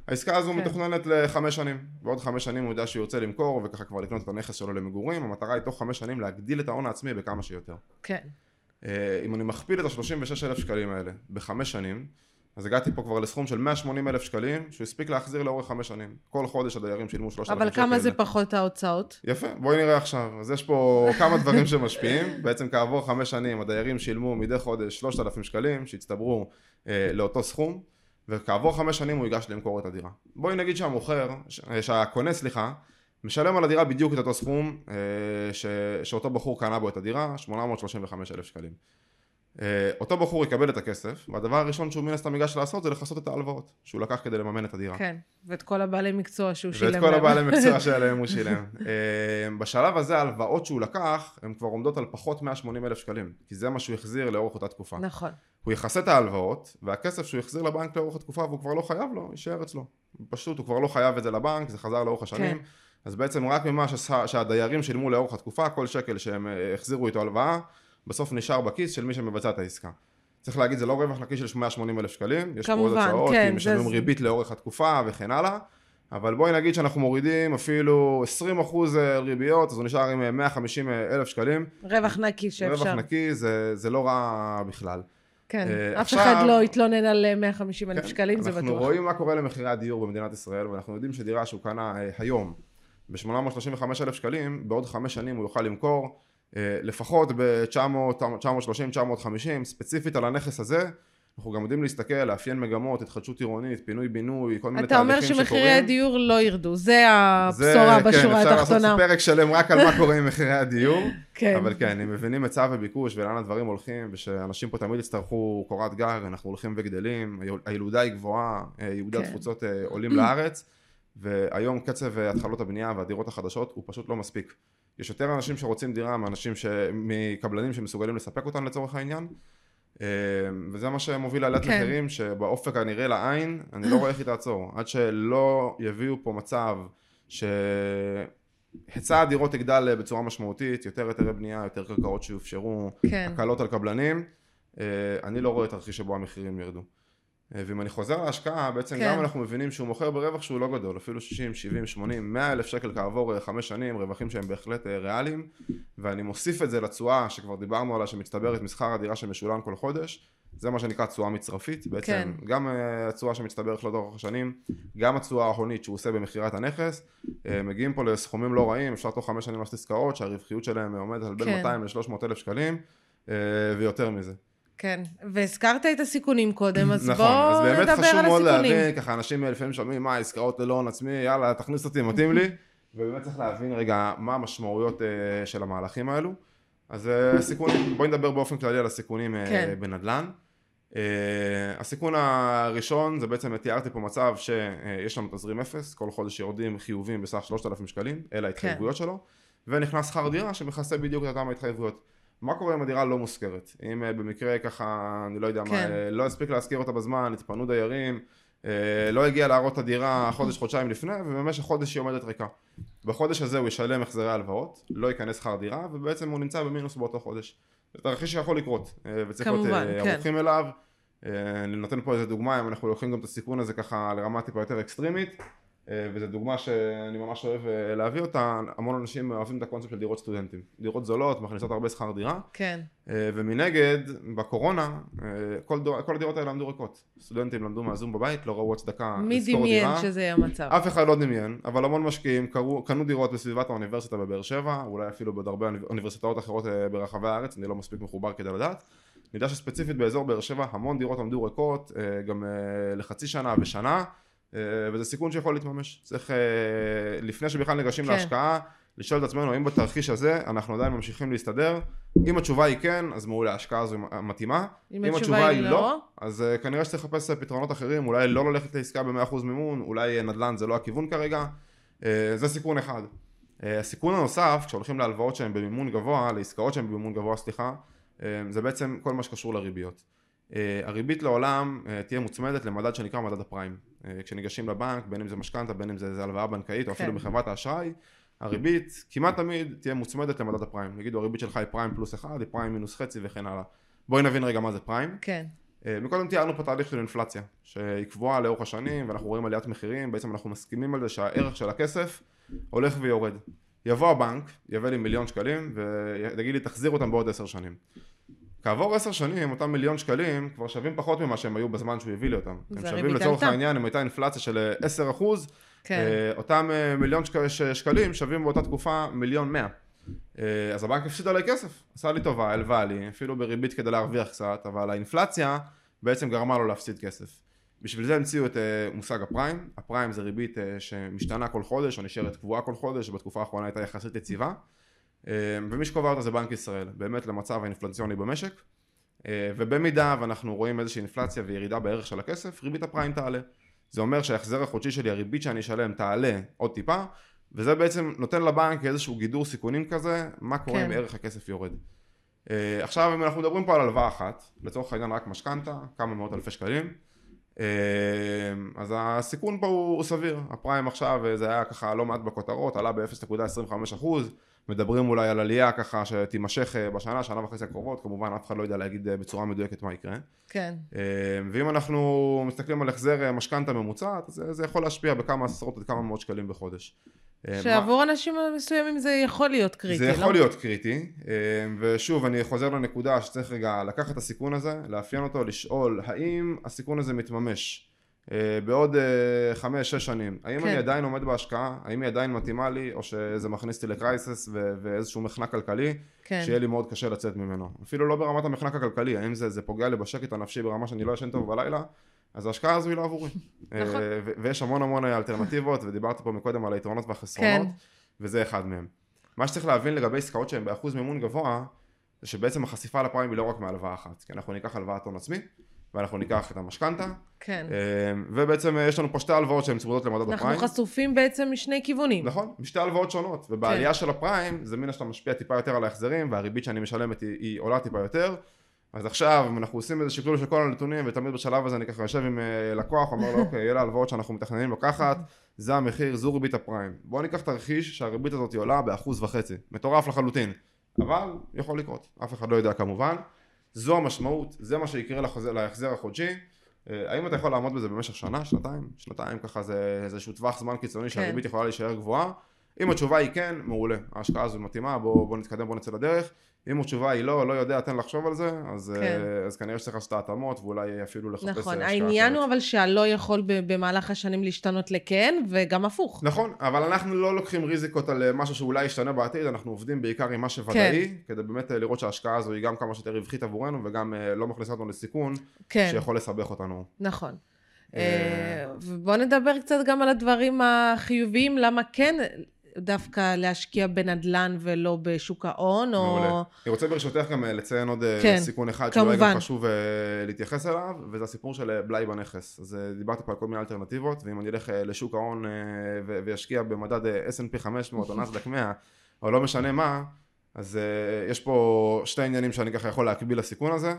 העסקה הזו כן. מתוכננת לחמש שנים, בעוד חמש שנים הוא יודע שהוא ירצה למכור וככה כבר לקנות את הנכס שלו למגורים, המטרה היא תוך חמש שנים להגדיל את ההון העצמי בכמה שיותר. כן. אה, אם אני מכפיל את ה-36 אלף שקלים האלה בחמש שנים, אז הגעתי פה כבר לסכום של 180 אלף שקלים, שהוא הספיק להחזיר לאורך חמש שנים. כל חודש הדיירים שילמו 3,000 אבל שקל. כמה זה פחות ההוצאות? יפה, בואי נראה עכשיו. אז יש פה כמה דברים שמשפיעים. בעצם כעבור חמש שנים הדיירים שילמו מדי חודש 3,000 שקלים, שהצטברו אה, לאותו סכום, וכעבור חמש שנים הוא ייגש למכור את הדירה. בואי נגיד שהמוכר, שהקונה, סליחה, משלם על הדירה בדיוק את אותו סכום אה, ש, שאותו בחור קנה בו את הדירה, 835 אלף שקלים. אה, אותו בחור יקבל את הכסף, והדבר הראשון שהוא מן הסתם ייגש לעשות זה לכסות את ההלוואות שהוא לקח כדי לממן את הדירה. כן. ואת כל הבעלי מקצוע שהוא שילם ואת. כל הבעלי מקצוע שעליהם הוא שילם. אה, בשלב הזה ההלוואות שהוא לקח, הן כבר עומדות על פחות 180 אלף שקלים, כי זה מה שהוא החזיר לאורך אותה תקופה. נכון. הוא יכסה את ההלוואות, והכסף שהוא החזיר לבנק לאורך התקופה והוא כבר לא חייב לו, יישאר אצלו. פשוט הוא כבר לא חייב את זה לבנק, זה חזר לאורך השנים. כן. אז בעצם רק ממה שהדיירים שילמו לאורך התקופה, כל שקל שהם אה, החזירו איתו הלוואה, בסוף נשאר בכיס של מי שמבצע את העסקה. צריך להגיד, זה לא רווח נקי של 180 אלף שקלים, יש פה עוד כמובן, הצעות, כן, כי משלמים זה- ריבית לאורך התקופה וכן הלאה, אבל בואי נגיד שאנחנו מורידים אפילו 20 אחוז ריביות, אז הוא נשאר עם אה, 150 אלף שקלים, רווח נקי רווח שאפשר. נקי זה, זה לא רע בכלל. כן, אה, אף עכשיו- אחד לא יתלונן על אה, 150 אלף כן, שקלים, זה אנחנו בטוח. רואים מה קורה למחירי הדיור במדינת ישראל, ואנחנו יודעים שדירה שהוא קנה אה, היום ב-835 אלף שקלים, בעוד חמש שנים הוא יוכל למכור אה, לפחות ב-930-950, ספציפית על הנכס הזה. אנחנו גם יודעים להסתכל, לאפיין מגמות, התחדשות עירונית, פינוי-בינוי, כל מיני אתה אומר תהליכים שקורים. שמחירי הדיור לא ירדו, זה זה, הבשורה כן, בשורה אפשר לעשות התחתונה. פרק שלם רק על מה קורה עם מחירי הדיור. כן. אבל כן, אם מבינים היצע וביקוש ולאן הדברים הולכים, ושאנשים פה תמיד יצטרכו קורת גג, אנחנו הולכים וגדלים, היל- הילודה היא גבוהה, אה, יהודי כן. התפוצות אה, עולים לארץ, והיום קצב אה, התחלות הבנייה והדירות החדשות הוא פשוט לא מספיק. יש יותר אנשים שרוצים דירה מאנשים ש... מקבלנים שמסוגלים לספק אותן לצורך העניין. אה, וזה מה שמוביל לעליית כן. מחירים שבאופק הנראה לעין אני לא רואה איך היא תעצור עד שלא יביאו פה מצב שהיצע הדירות יגדל בצורה משמעותית יותר היתרי בנייה יותר קרקעות שיופשרו כן. הקלות על קבלנים אה, אני לא רואה תרחיש שבו המחירים ירדו ואם אני חוזר להשקעה בעצם כן. גם אנחנו מבינים שהוא מוכר ברווח שהוא לא גדול אפילו 60, 70, 80, 100 אלף שקל כעבור אה, חמש שנים רווחים שהם בהחלט אה, ריאליים ואני מוסיף את זה לתשואה שכבר דיברנו עליה שמצטברת משכר הדירה שמשולם כל חודש זה מה שנקרא תשואה מצרפית בעצם כן. גם אה, התשואה שמצטברת לאורך השנים גם התשואה ההונית שהוא עושה במכירת הנכס אה, מגיעים פה לסכומים לא רעים אפשר תוך חמש שנים לעשות עסקאות שהרווחיות שלהם עומדת על בין כן. 200 ל-300 אלף שקלים אה, ויותר מזה כן. והזכרת את הסיכונים קודם, אז נכון, אז בואו באמת נדבר חשוב על מאוד הסיכונים. להבין, ככה אנשים לפעמים שומעים מה עסקאות ללא הון עצמי, יאללה תכניס אותי, מתאים לי, ובאמת צריך להבין רגע מה המשמעויות אה, של המהלכים האלו. אז אה, סיכונים, בואי נדבר באופן כללי על הסיכונים אה, כן. בנדל"ן. אה, הסיכון הראשון זה בעצם תיארתי פה מצב שיש לנו תזרים אפס, כל חודש יורדים חיובים בסך 3,000 שקלים, אלה ההתחייבויות שלו, ונכנס שכר דירה שמכסה בדיוק את אותם ההתחייבויות. מה קורה אם הדירה לא מושכרת? אם אה, במקרה ככה, אני לא יודע מה, כן. אה, לא הספיק להשכיר אותה בזמן, התפנו דיירים, אה, לא הגיע להראות את הדירה חודש, חודשיים לפני, ובמשך חודש היא עומדת ריקה. בחודש הזה הוא ישלם החזרי הלוואות, לא ייכנס שכר דירה, ובעצם הוא נמצא במינוס באותו חודש. זה תרחיש שיכול לקרות, וצריך להיות כן. ערוכים אליו. אה, אני נותן פה איזה דוגמה, אם אנחנו לוקחים גם את הסיכון הזה ככה לרמה טיפה יותר אקסטרימית, וזו דוגמה שאני ממש אוהב אה, להביא אותה, המון אנשים אוהבים את הקונספט של דירות סטודנטים. דירות זולות, מכניסות הרבה שכר דירה, כן. אה, ומנגד, בקורונה, אה, כל, דור, כל הדירות האלה עמדו ריקות. סטודנטים למדו מהזום בבית, לא ראו הצדקה מי לשכור דמיין דירה. שזה יהיה המצב? אף אחד לא דמיין, אבל המון משקיעים קראו, קנו דירות בסביבת האוניברסיטה בבאר שבע, אולי אפילו בעוד הרבה אוניב- אוניברסיטאות אחרות אה, ברחבי הארץ, אני לא מספיק מחובר כדי לדעת. נדע שספציפית באזור באר שבע המון דירות עמדו ריקות, אה, גם אה, לחצי שנה ושנה, אה, וזה סיכון שיכול להתממש. צריך, אה, לפני שבכלל ניגשים כן. להשקעה, לשאול את עצמנו האם בתרחיש הזה אנחנו עדיין ממשיכים להסתדר. אם התשובה היא כן, אז מעולה, ההשקעה הזו מתאימה. אם אם התשובה היא לא, אז uh, כנראה שצריך לחפש פתרונות אחרים, אולי לא ללכת לעסקה ב-100% מימון, אולי נדל"ן זה לא הכיוון כרגע, זה סיכון אחד. הסיכון הנוסף, כשהולכים להלוואות שהן במימון גבוה, לעסקאות שהן במימון גבוה, סליחה, זה בעצם כל מה שקשור לריביות. הריבית לעולם תהיה מוצמדת למדד שנקרא מדד הפריים. Uh, כשניגשים לבנק, בין אם זה משכנתה, בין אם זה, זה הלוואה בנקאית, או אפילו כן. בחברת האשראי, הריבית כמעט תמיד תהיה מוצמדת למדד הפריים. יגידו הריבית שלך היא פריים פלוס אחד, היא פריים מינוס חצי וכן הלאה. בואי נבין רגע מה זה פריים. כן. אה, מקודם תיארנו פה תהליך של אינפלציה, שהיא קבועה לאורך השנים, ואנחנו רואים עליית מחירים, בעצם אנחנו מסכימים על זה שהערך של הכסף הולך ויורד. יבוא הבנק, יביא לי מיליון שקלים, ויגיד לי תחזיר אותם בעוד עשר שנים. כעבור עשר שנים, אותם מיליון שקלים כבר שווים פחות ממה שהם היו בזמן שהוא הביא לי אותם. הם שווים לצורך. העניין, אם הייתה אינפלציה של 10 אחוז, כן. אה, אותם אה, מיליון שקלים שווים באותה תקופה מיליון מאה. אה, אז הבנק הפסיד עליי כסף, עשה לי טובה, הלווה לי, אפילו בריבית כדי להרוויח קצת, אבל האינפלציה בעצם גרמה לו להפסיד כסף. בשביל זה המציאו את אה, מושג הפריים, הפריים זה ריבית אה, שמשתנה כל חודש או נשארת קבועה כל חודש, שבתקופה האחרונה הייתה יחסית יציבה, אה, ומי שקובע אותה זה בנק ישראל, באמת למצב האינפלציוני במשק, אה, ובמידה ואנחנו רואים איזושהי אינפלציה וירידה בערך של הכסף, ריבית הפריים תעלה. זה אומר שההחזר החודשי שלי, הריבית שאני אשלם תעלה עוד טיפה, וזה בעצם נותן לבנק איזשהו גידור סיכונים כזה, מה קורה כן. אם ערך הכסף יורד. Uh, עכשיו אם אנחנו מדברים פה על הלוואה אחת, לצורך העניין רק משכנתה, כמה מאות אלפי שקלים, אז הסיכון פה הוא, סביר, הפריים עכשיו אה, זה היה ככה לא מעט בכותרות, עלה ב-0.25 אחוז, מדברים אולי על עלייה ככה שתימשך אה, בשנה, שנה וחצי הקרובות, כמובן אף אחד לא יודע להגיד אה, בצורה מדויקת מה יקרה. כן. אה, ואם אנחנו מסתכלים על החזר משכנתה ממוצעת, זה, זה יכול להשפיע בכמה עשרות עד כמה מאות שקלים בחודש. אה, מה- שעבור אנשים מסוימים זה יכול להיות קריטי, זה לא? יכול להיות קריטי, ושוב אני חוזר לנקודה שצריך רגע לקחת את הסיכון הזה, לאפיין אותו, לשאול האם הסיכון הזה מתממש בעוד אה, חמש, שש שנים, האם כן. אני עדיין עומד בהשקעה, האם היא עדיין מתאימה לי, או שזה מכניס אותי לקרייסס ו- ואיזשהו מחנק כלכלי, כן. שיהיה לי מאוד קשה לצאת ממנו. אפילו לא ברמת המחנק הכלכלי, האם זה, זה פוגע לי בשקט הנפשי ברמה שאני לא ישן טוב בלילה, אז ההשקעה הזו היא לא עבורי. נכון. אה, ו- ויש המון המון אלטרנטיבות, ודיברתי פה מקודם על היתרונות והחסרונות, כן. וזה אחד מהם. מה שצריך להבין לגבי עסקאות שהן באחוז מימון גבוה, זה שבעצם החשיפה לפריים היא לא רק מהלוואה אחת, כי אנחנו ניקח הלוואת הון עצמי, ואנחנו ניקח את המשכנתה, כן. אה, ובעצם אה, יש לנו פה שתי הלוואות שהן צמודות למדד אנחנו הפריים. חשופים בעצם משני כיוונים. נכון, משתי הלוואות שונות, ובעלייה של הפריים זה מן הסתם משפיע טיפה יותר על ההחזרים והריבית שאני משלמת היא, היא עולה טיפה יותר. אז עכשיו אם אנחנו עושים איזה שקלול של כל הנתונים ותמיד בשלב הזה אני ככה יושב עם אה, לקוח אומר לו אוקיי אלה ההלוואות שאנחנו מתכננים לקחת זה המחיר זו ריבית הפריים. בוא ניקח תרחיש שהריבית הזאת עולה באחוז וחצי. מטורף לחלוטין. אבל יכול לקרות אף אחד לא יודע כמובן זו המשמעות זה מה שיקרה להחזר החודשי אה, האם אתה יכול לעמוד בזה במשך שנה, שנתיים? שנתיים ככה זה איזשהו טווח זמן קיצוני כן. שהריבית יכולה להישאר גבוהה. אם התשובה היא כן, מעולה. ההשקעה הזו מתאימה, בוא, בוא נתקדם, בוא נצא לדרך. אם התשובה היא לא, לא יודע, תן לחשוב על זה, אז, כן. אה, אז כנראה שצריך לעשות את ההתאמות ואולי אפילו לחפש אה, נכון, השקעה העניין הוא. אבל שהלא יכול במהלך השנים להשתנות לכן, וגם הפוך. נכון, אבל אנחנו לא לוקחים ריזיקות על אה, משהו שאולי ישתנה בעתיד, אנחנו עובדים בעיקר עם מה שוודאי, כן. כדי באמת לראות שההשקעה הזו היא גם כמה שיותר רווחית עבורנו וגם לא מכניסה אותנו לסיכון כן, שיכול לסבך אותנו. נכון. ובואו נדבר קצת גם על הדברים החיוביים, למה כן דווקא להשקיע בנדל"ן ולא בשוק ההון, או... מעולה. אני רוצה ברשותך גם אה, לציין עוד אה, כן, סיכון אחד שאולי כמובן. גם חשוב אה, להתייחס אליו, וזה הסיפור של בלאי בנכס. אז דיברתי פה על כל מיני אלטרנטיבות, ואם אני אלך לשוק ההון ו- וישקיע במדד S&P 500 או נסדק 100, או לא משנה מה, אז יש פה שתי עניינים שאני ככה יכול להקביל לסיכון הזה.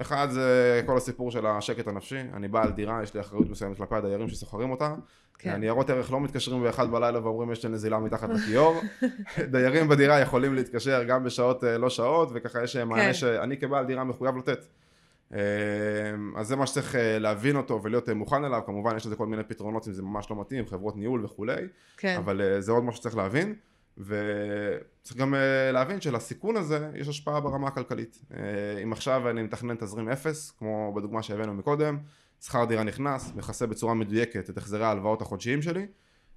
אחד זה כל הסיפור של השקט הנפשי, אני בעל דירה, יש לי אחריות מסוימת כלפי הדיירים ששוכרים אותה. כן. הניירות ערך לא מתקשרים באחד בלילה ואומרים יש לי נזילה מתחת לכיור. דיירים בדירה יכולים להתקשר גם בשעות אה, לא שעות, וככה יש אה, מענה כן. שאני כבעל דירה מחויב לתת. אה, אז זה מה שצריך להבין אותו ולהיות מוכן אליו, כמובן יש לזה כל מיני פתרונות אם זה ממש לא מתאים, חברות ניהול וכולי, כן, אבל זה עוד משהו שצריך להבין. וצריך גם להבין שלסיכון הזה יש השפעה ברמה הכלכלית. אם עכשיו אני מתכנן תזרים אפס, כמו בדוגמה שהבאנו מקודם, שכר דירה נכנס, מכסה בצורה מדויקת את החזרי ההלוואות החודשיים שלי,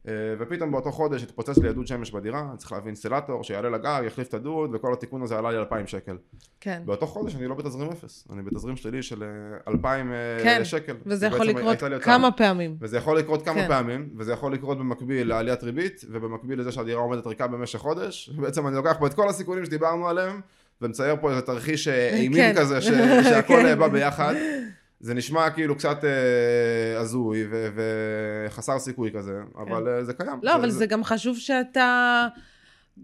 אה, ופתאום באותו חודש התפוצץ לי הדוד שמש בדירה, אני צריך להביא אינסטלטור שיעלה לגג, יחליף את הדוד, וכל התיקון הזה עלה לי 2,000 שקל. כן. באותו חודש אני לא בתזרים אפס, אני בתזרים שלילי של אה, 2,000 אה, כן, שקל. וזה יכול לקרות. כמה פעמים. וזה יכול לקרות כמה כן. פעמים, וזה יכול לקרות במקביל לעליית ריבית, ובמקביל לזה שהדירה עומדת ריקה במשך חודש, ובעצם אני לוקח פה את כל הסיכונים שדיברנו עליהם, ומצייר פה איזה תרחיש אה, אימים כן. כזה, ש- שהכל כן. אה, בא ביחד. זה נשמע כאילו קצת אה, הזוי ו- וחסר סיכוי כזה, אבל אה, זה קיים. לא, אבל זה גם חשוב שאתה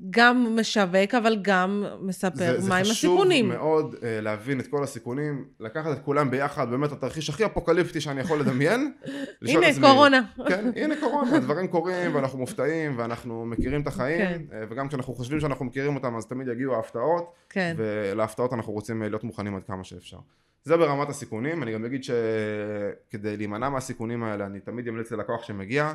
גם משווק, אבל גם מספר זה, מהם זה חשוב הסיכונים. מאוד uh, להבין את כל הסיכונים, לקחת את כולם ביחד, באמת התרחיש הכי אפוקליפטי שאני יכול לדמיין. הנה, עצמי, קורונה. כן, הנה קורונה, הדברים קורים ואנחנו מופתעים ואנחנו מכירים את החיים, כן. אה, וגם כשאנחנו חושבים שאנחנו מכירים אותם אז תמיד יגיעו ההפתעות, כן, ולהפתעות אנחנו רוצים אה, להיות מוכנים עד כמה שאפשר. זה ברמת הסיכונים, אני גם אגיד שכדי להימנע מהסיכונים האלה אני תמיד אמליץ ללקוח שמגיע,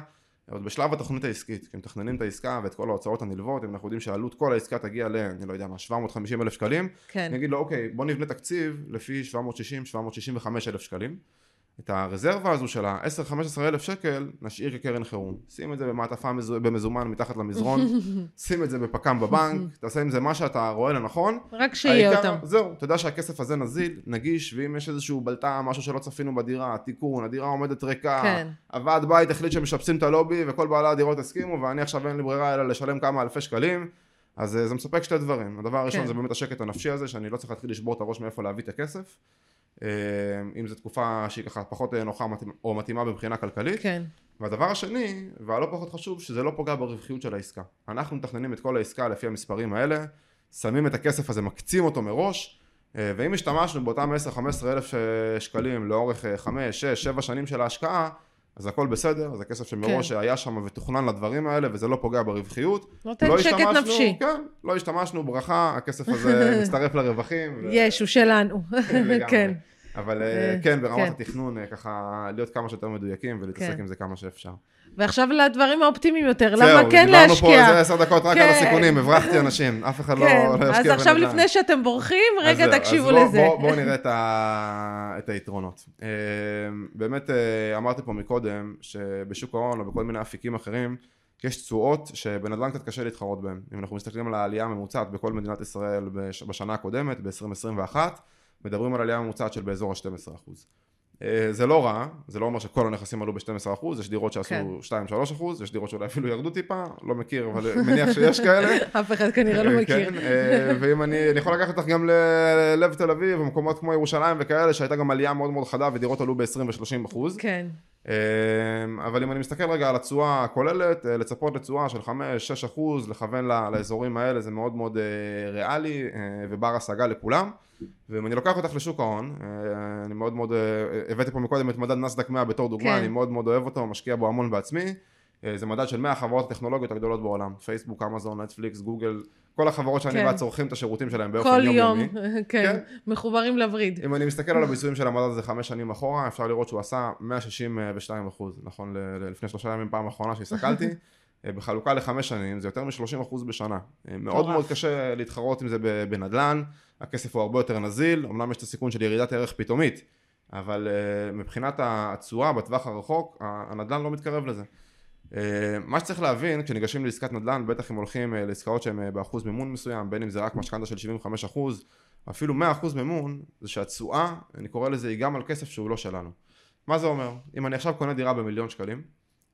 עוד בשלב התוכנית העסקית, כי מתכננים את העסקה ואת כל ההוצאות הנלוות, אם אנחנו יודעים שעלות כל העסקה תגיע ל, אני לא יודע מה, 750 אלף שקלים, כן, אני אגיד לו אוקיי בוא נבנה תקציב לפי 760-765 אלף שקלים את הרזרבה הזו של ה-10-15 אלף שקל נשאיר כקרן חירום שים את זה במעטפה מזו- במזומן מתחת למזרון שים את זה בפק"ם בבנק תעשה עם זה מה שאתה רואה לנכון רק שיהיה העיקר- אותם. זהו תדע שהכסף הזה נזיל נגיש ואם יש איזשהו בלטה משהו שלא צפינו בדירה תיקון הדירה עומדת ריקה כן. הוועד בית החליט שמשפצים את הלובי וכל בעלי הדירות הסכימו ואני עכשיו אין לי ברירה אלא לשלם כמה אלפי שקלים אז אה, זה מספק שתי דברים הדבר הראשון כן. זה באמת השקט הנפשי הזה שאני לא צריך להתחיל לשבור את הראש מאיפה להביא את הכסף אם זו תקופה שהיא ככה פחות אה, נוחה או מתאימה מבחינה כלכלית כן, והדבר השני והלא פחות חשוב שזה לא פוגע ברווחיות של העסקה אנחנו מתכננים את כל העסקה לפי המספרים האלה שמים את הכסף הזה מקצים אותו מראש אה, ואם השתמשנו באותם 10-15 אלף אה, שקלים לאורך 5, 6, 7 שנים של ההשקעה אז הכל בסדר, זה כסף שמראש כן. היה שם ותוכנן לדברים האלה, וזה לא פוגע ברווחיות. נותן לא שקט השתמשנו- נפשי. כן, לא השתמשנו, ברכה, הכסף הזה מצטרף לרווחים. ו- יש, הוא שלנו. לגמרי. כן. אבל אה, אה, כן, ברמת כן. התכנון, אה, ככה להיות כמה שיותר מדויקים ולהתעסק כן. עם זה כמה שאפשר. ועכשיו לדברים האופטימיים יותר, זהו, למה כן דיברנו פה להשקיע? איזה עשר דקות רק על כן. הסיכונים, הברחתי אנשים, אף אחד לא כן, לא ישקיע אז עכשיו בנדל"ן. לפני שאתם בורחים, רגע זהו, תקשיבו לזה. בוא- בואו נראה את היתרונות. אה, באמת אמרתי פה מקודם, שבשוק ההון או בכל מיני אפיקים אחרים, יש תשואות שבנדל"ן קצת קשה להתחרות בהן. אם אנחנו מסתכלים על העלייה הממוצעת בכל מדינת ישראל בש- בשנה הקודמת, ב-2021, מדברים על עלייה ממוצעת של באזור ה-12%. אה, זה לא רע, זה לא אומר שכל הנכסים עלו ב-12%, יש דירות שעשו כן. 2-3%, יש דירות שאולי אפילו ירדו טיפה, לא מכיר, אבל מניח שיש כאלה. אף אחד כנראה לא אה, מכיר. כן, אה, ואם אני, אני יכול לקחת אותך גם ללב תל אביב, ומקומות כמו ירושלים וכאלה, שהייתה גם עלייה מאוד מאוד חדה ודירות עלו ב-20 ו-30 אחוז. כן, אבל אם אני מסתכל רגע על התשואה הכוללת, אה, לצפות לתשואה של 5-6 אחוז, לכוון לאזורים האלה זה מאוד מאוד אה, ריאלי אה, ובר השגה לכולם. ואם אני לוקח אותך לשוק ההון, אני מאוד מאוד, הבאתי פה מקודם את מדד נסדק 100 בתור דוגמה, כן. אני מאוד מאוד אוהב אותו, משקיע בו המון בעצמי. זה מדד של 100 החברות הטכנולוגיות הגדולות בעולם, פייסבוק, אמזון, נטפליקס, גוגל, כל החברות שאני כן. ואת צורכים את השירותים שלהם באופן כל יומיומי. יום, כן, מחוברים לווריד. אם אני מסתכל על הביצועים של המדד הזה חמש שנים אחורה, אפשר לראות שהוא עשה 162 אחוז, נכון לפני שלושה ימים פעם אחרונה שהסתכלתי, אה, בחלוקה לחמש שנים זה יותר מ-30 אחוז בשנה. אה, מאוד. מאוד קשה להתחרות עם זה בנדל"ן, הכסף הוא הרבה יותר נזיל, אמנם יש את הסיכון של ירידת ערך פתאומית, אבל אה, מבחינת התשואה בטווח הרחוק, הנדל"ן לא מתקרב לזה. אה, מה שצריך להבין כשניגשים לעסקת נדל"ן, בטח אם הולכים אה, לעסקאות שהן אה, באחוז מימון מסוים, בין אם זה רק משכנתה של 75 אחוז, אפילו 100 אחוז מימון, זה שהתשואה, אני קורא לזה, היא גם על כסף שהוא לא שלנו. מה זה אומר? אם אני עכשיו קונה דירה במיליון שקלים,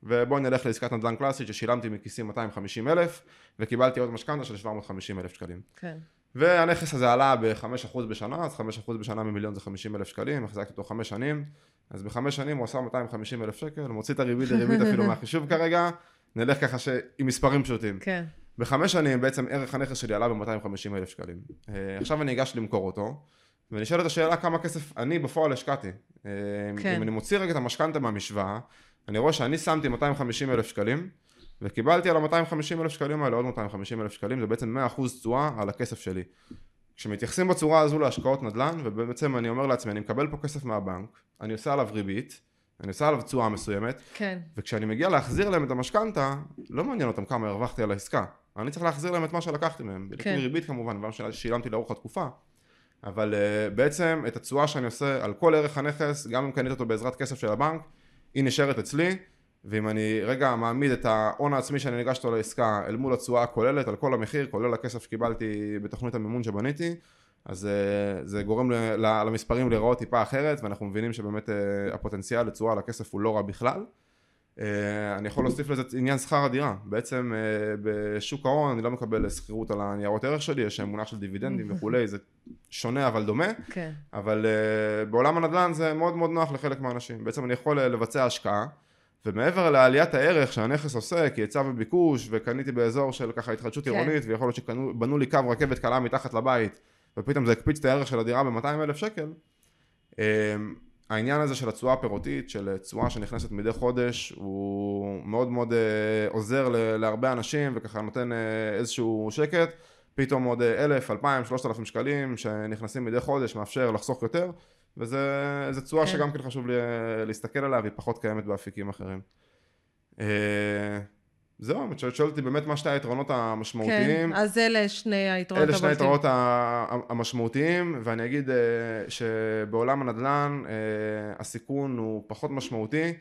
ובואי נלך לעסקת נדל"ן קלאסית ששילמתי מכיסי 250 אלף, וקיבלתי עוד משכנתה של 750 אלף שקלים. כן, והנכס הזה עלה ב-5% בשנה, אז 5% בשנה ממיליון זה 50 אלף שקלים, החזקתי אותו חמש שנים, אז בחמש שנים הוא עשה 250 אלף שקל, מוציא את הריבית דריבית אפילו מהחישוב כרגע, נלך ככה ש... עם מספרים פשוטים. כן, בחמש שנים בעצם ערך הנכס שלי עלה ב-250 אלף שקלים. אה, עכשיו אני אגש למכור אותו, ונשאלת השאלה כמה כסף אני בפועל השקעתי. אה, כן. אם אני מוציא רגע את המשכנתה מהמשוואה, אני רואה שאני שמתי 250 אלף שקלים, וקיבלתי על ה-250 אלף שקלים האלה עוד 250 אלף שקלים, זה בעצם 100% תשואה על הכסף שלי. כשמתייחסים בצורה הזו להשקעות נדל"ן, ובעצם אני אומר לעצמי, אני מקבל פה כסף מהבנק, אני עושה עליו ריבית, אני עושה עליו תשואה מסוימת, כן, וכשאני מגיע להחזיר להם את המשכנתה, לא מעניין אותם כמה הרווחתי על העסקה. אני צריך להחזיר להם את מה שלקחתי מהם. בליווי כן. ריבית כמובן, ומה ששילמתי לאורך התקופה. אבל uh, בעצם את התשואה שאני עושה על כל ערך הנכס, גם אם קנית אותו בעזרת כסף של הבנק, היא נשארת אצלי, ואם אני רגע מעמיד את ההון העצמי שאני ניגש אותו לעסקה אל מול התשואה הכוללת, על כל המחיר, כולל הכסף שקיבלתי בתוכנית המימון שבניתי, אז uh, זה גורם למספרים להיראות טיפה אחרת, ואנחנו מבינים שבאמת uh, הפוטנציאל לתשואה על הכסף הוא לא רע בכלל. Uh, אני יכול להוסיף לזה עניין שכר הדירה. בעצם בשוק ההון אני לא מקבל שכירות על הניירות ערך שלי, יש מונח של דיבידנדים וכולי, זה שונה אבל דומה, כן, אבל בעולם הנדל"ן זה מאוד מאוד נוח לחלק מהאנשים. בעצם אני יכול לבצע השקעה, ומעבר לעליית הערך שהנכס עושה, כי היצע וביקוש, וקניתי באזור של ככה התחדשות כן. עירונית, ויכול להיות שבנו לי קו רכבת קלה מתחת לבית, ופתאום זה הקפיץ את הערך של הדירה ב-200 אלף שקל, um, העניין הזה של התשואה הפירותית, של תשואה שנכנסת מדי חודש, הוא מאוד מאוד uh, עוזר להרבה אנשים וככה נותן uh, איזשהו שקט. פתאום עוד אה, אלף, אלפיים, שלושת אלפים שקלים שנכנסים מדי חודש, מאפשר לחסוך יותר, וזה תשואה כן. שגם כן חשוב לי, אה, להסתכל עליה, והיא פחות קיימת באפיקים אחרים. אה, זהו, את שואלת אותי באמת מה שתי היתרונות כן, המשמעותיים. אז אלה שני היתרונות אלה שני. היתרונות המשמעותיים, ואני אגיד אה, שבעולם הנדל"ן הסיכון הוא פחות משמעותי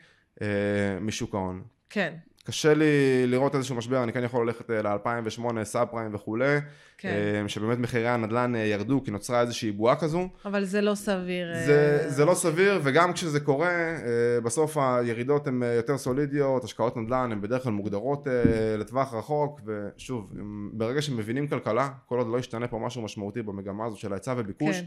משוק ההון. כן, קשה לי לראות איזשהו משבר, אני כן יכול ללכת ל-2008, סאב פריים וכולי, כן, אה, שבאמת מחירי הנדל"ן אה, ירדו כי נוצרה איזושהי בועה כזו. אבל זה לא סביר. אה, זה, זה לא סביר, וגם כשזה קורה, בסוף הירידות הן יותר סולידיות, השקעות נדל"ן הן בדרך כלל מוגדרות לטווח רחוק, ושוב, ברגע שמבינים כלכלה, כל עוד לא ישתנה פה משהו משמעותי במגמה הזו של ההיצע וביקוש, כן.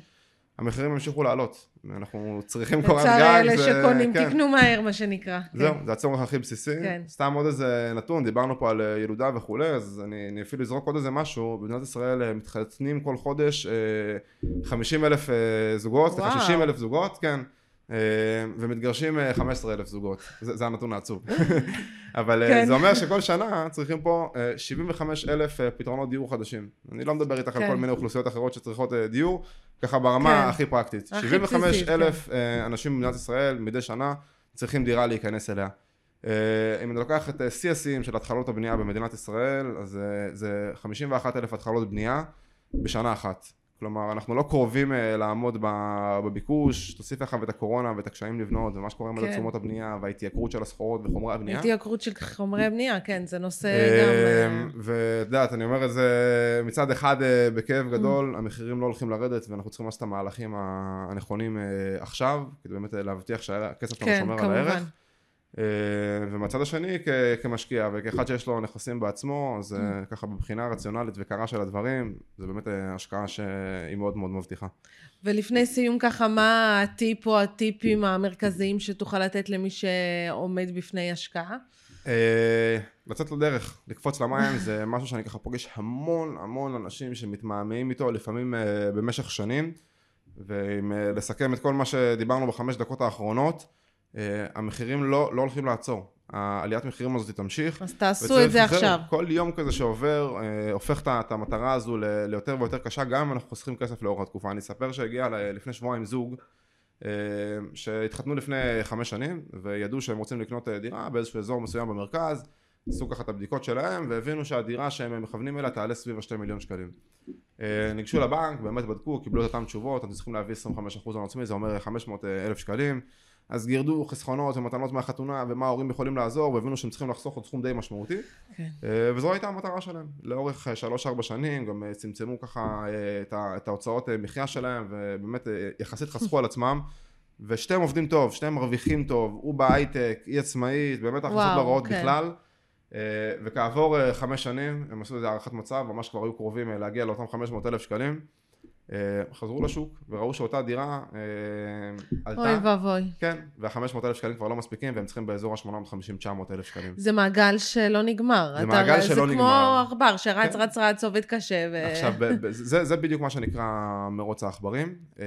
המחירים ימשיכו לעלות. אנחנו צריכים קורת גג. לצער אלה שקונים, כן. תקנו מהר, מה שנקרא. זהו, כן. זה הצורך הכי בסיסי. כן. סתם עוד איזה נתון, דיברנו פה על אה, ילודה וכולי, אז אני, אני אפילו אזרוק עוד איזה משהו, במדינת ישראל אה, מתחתנים כל חודש 50 אלף זוגות, סליחה וואו. 60 אלף זוגות, כן. אה, ומתגרשים אה, 15 אלף זוגות, זה, זה הנתון העצוב. אבל אה, כן. זה אומר שכל שנה צריכים פה אה, 75 אלף אה, פתרונות דיור חדשים. אני לא מדבר איתך על כן. כל מיני אוכלוסיות אחרות שצריכות אה, דיור, ככה ברמה כן. הכי פרקטית. הכי 75 בסיסית, אלף אה, אנשים במדינת ישראל מדי שנה צריכים דירה להיכנס אליה. אה, אם אני לוקח את אה, שיא השיאים של התחלות הבנייה במדינת ישראל, אז אה, זה 51 אלף התחלות בנייה בשנה אחת. כלומר, אנחנו לא קרובים אה, לעמוד בביקוש, תוסיף לך את הקורונה ואת הקשיים לבנות ומה שקורה עם כן. תשומות הבנייה וההתייקרות של הסחורות וחומרי הבנייה. התייקרות של חומרי בנייה, כן, זה נושא גם... אה, אמ, ואת יודעת, אני אומר את זה מצד אחד אה, בכאב גדול, Mm. המחירים לא הולכים לרדת ואנחנו צריכים לעשות את המהלכים הנכונים אה, עכשיו, כדי באמת אה, להבטיח שהכסף שלנו כן, שומר על כמובן. הערך. אה, ומצד השני כ- כמשקיע וכאחד שיש לו נכסים בעצמו אז Mm. אה, ככה בבחינה רציונלית וקרה של הדברים זה באמת אה, השקעה שהיא מאוד מאוד מבטיחה. ולפני סיום ככה, מה הטיפ או הטיפים המרכזיים שתוכל לתת למי שעומד בפני השקעה? אה, לצאת לדרך, לקפוץ למים זה משהו שאני ככה פוגש המון המון אנשים שמתמהמהים איתו לפעמים אה, במשך שנים ואם אה, לסכם את כל מה שדיברנו בחמש דקות האחרונות אה, המחירים לא, לא הולכים לעצור. העליית מחירים הזאת תמשיך. אז תעשו את זה זהו, עכשיו. כל יום כזה שעובר אה, הופך את המטרה הזו ליותר ויותר קשה. גם אם אנחנו חוסכים כסף לאורך התקופה. אני אספר שהגיע לפני שבועיים זוג אה, שהתחתנו לפני חמש שנים וידעו שהם רוצים לקנות אה, דירה באיזשהו אזור מסוים במרכז. עשו ככה את הבדיקות שלהם והבינו שהדירה שהם מכוונים אליה תעלה סביב השתי מיליון שקלים. אה, ניגשו לבנק, באמת בדקו, קיבלו את אותן תשובות, אתם צריכים להביא 25% הון עצמי, זה אומר 500 אלף שקלים אז גירדו חסכונות ומתנות מהחתונה ומה ההורים יכולים לעזור והבינו שהם צריכים לחסוך עוד סכום די משמעותי. כן. אה, וזו הייתה המטרה שלהם. לאורך אה, 3-4 שנים גם אה, צמצמו ככה את ההוצאות מחיה שלהם ובאמת יחסית חסכו על עצמם. ושתיהם עובדים טוב, שתיהם מרוויחים טוב, הוא בהייטק, היא עצמאית, באמת ההכנסות לא רעות כן. בכלל. וכעבור חמש שנים הם עשו איזה הערכת מצב, ממש כבר היו קרובים להגיע לאותם 500 אלף שקלים חזרו לשוק וראו שאותה דירה אה, עלתה אוי ואבוי. כן, וה-500 אלף שקלים כבר לא מספיקים, והם צריכים באזור ה-850-900 אלף שקלים. זה מעגל שלא נגמר. זה מעגל שלא זה נגמר. כמו עכבר שרץ כן. רץ רץ עובד קשה. ו... עכשיו, זה, זה בדיוק מה שנקרא מרוץ העכברים, אה,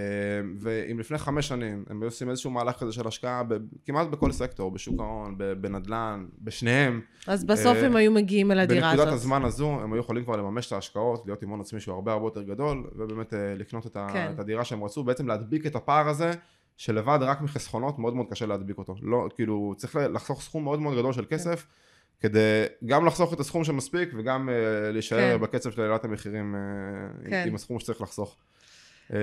ואם לפני חמש שנים הם היו עושים איזשהו מהלך כזה של השקעה ב- כמעט בכל סקטור, בשוק ההון, בנדל"ן, בשניהם, אז בסוף אה, הם היו מגיעים אל הדירה בנקודת הזאת. הזמן הזו הם היו יכולים כבר לממש את ההשקעות, להיות עם הון עצמי שהוא הרבה הרבה יותר גדול, ובאמת אה, לקנות את, ה- כן. את הדירה שהם רצו, בעצם להדביק את הפער הזה, שלבד רק מחסכונות מאוד מאוד קשה להדביק אותו. לא, כאילו, צריך לחסוך סכום מאוד מאוד גדול של כסף, כדי גם לחסוך את הסכום שמספיק, וגם אה, להישאר כן. בקצב של העלאת המחירים אה, כן. עם הסכום שצריך לחסוך. אה,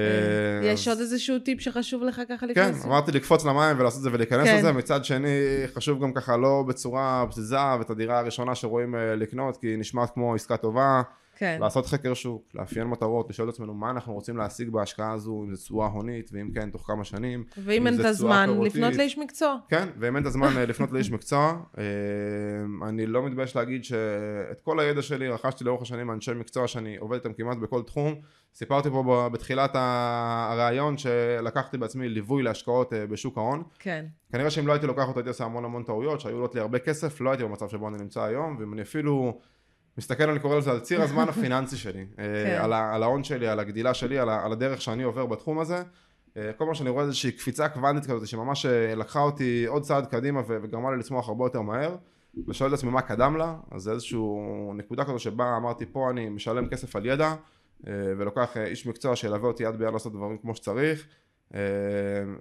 יש עוד איזשהו טיפ שחשוב לך ככה לפני כן? אמרתי לקפוץ למים ולעשות את זה ולהיכנס כן. לזה, מצד שני חשוב גם ככה לא בצורה פזיזה ואת הדירה הראשונה שרואים לקנות כי היא נשמעת כמו עסקה טובה, כן. לעשות חקר שוק, לאפיין מטרות, לשאול את עצמנו מה אנחנו רוצים להשיג בהשקעה הזו, אם זו תשואה הונית ואם כן תוך כמה שנים, ואם אם אין זה את הזמן, פירותית. לפנות לאיש מקצוע. כן, ואם אין את הזמן אה, לפנות לאיש מקצוע, אה, אני לא מתבייש להגיד שאת כל הידע שלי רכשתי לאורך השנים מאנשי מקצוע שאני עובד איתם כמעט בכל תחום. סיפרתי פה בתחילת הראיון שלקחתי בעצמי ליווי להשקעות אה, בשוק ההון. כן. כנראה שאם לא הייתי לוקח אותו הייתי עושה המון המון טעויות שהיו עולות לי הרבה כסף, לא הייתי במצב שבו אני נמצא היום, ואם אני אפילו מסתכל, אני קורא לזה על ציר הזמן הפיננסי שלי, אה, כן. על ה- על ההון שלי, על הגדילה שלי, על ה- על הדרך שאני עובר בתחום הזה. אה, כל פעם שאני רואה איזושהי קפיצה קוונטית כזאת שממש אה, לקחה אותי עוד צעד קדימה ו- וגרמה לי לצמוח הרבה יותר מהר ושואל את עצמי מה קדם לה, אז זה איזושהי נקודה כזו שבה אמרתי פה אני משלם כסף על ידע ולוקח איש מקצוע שילווה אותי יד ביד לעשות דברים כמו שצריך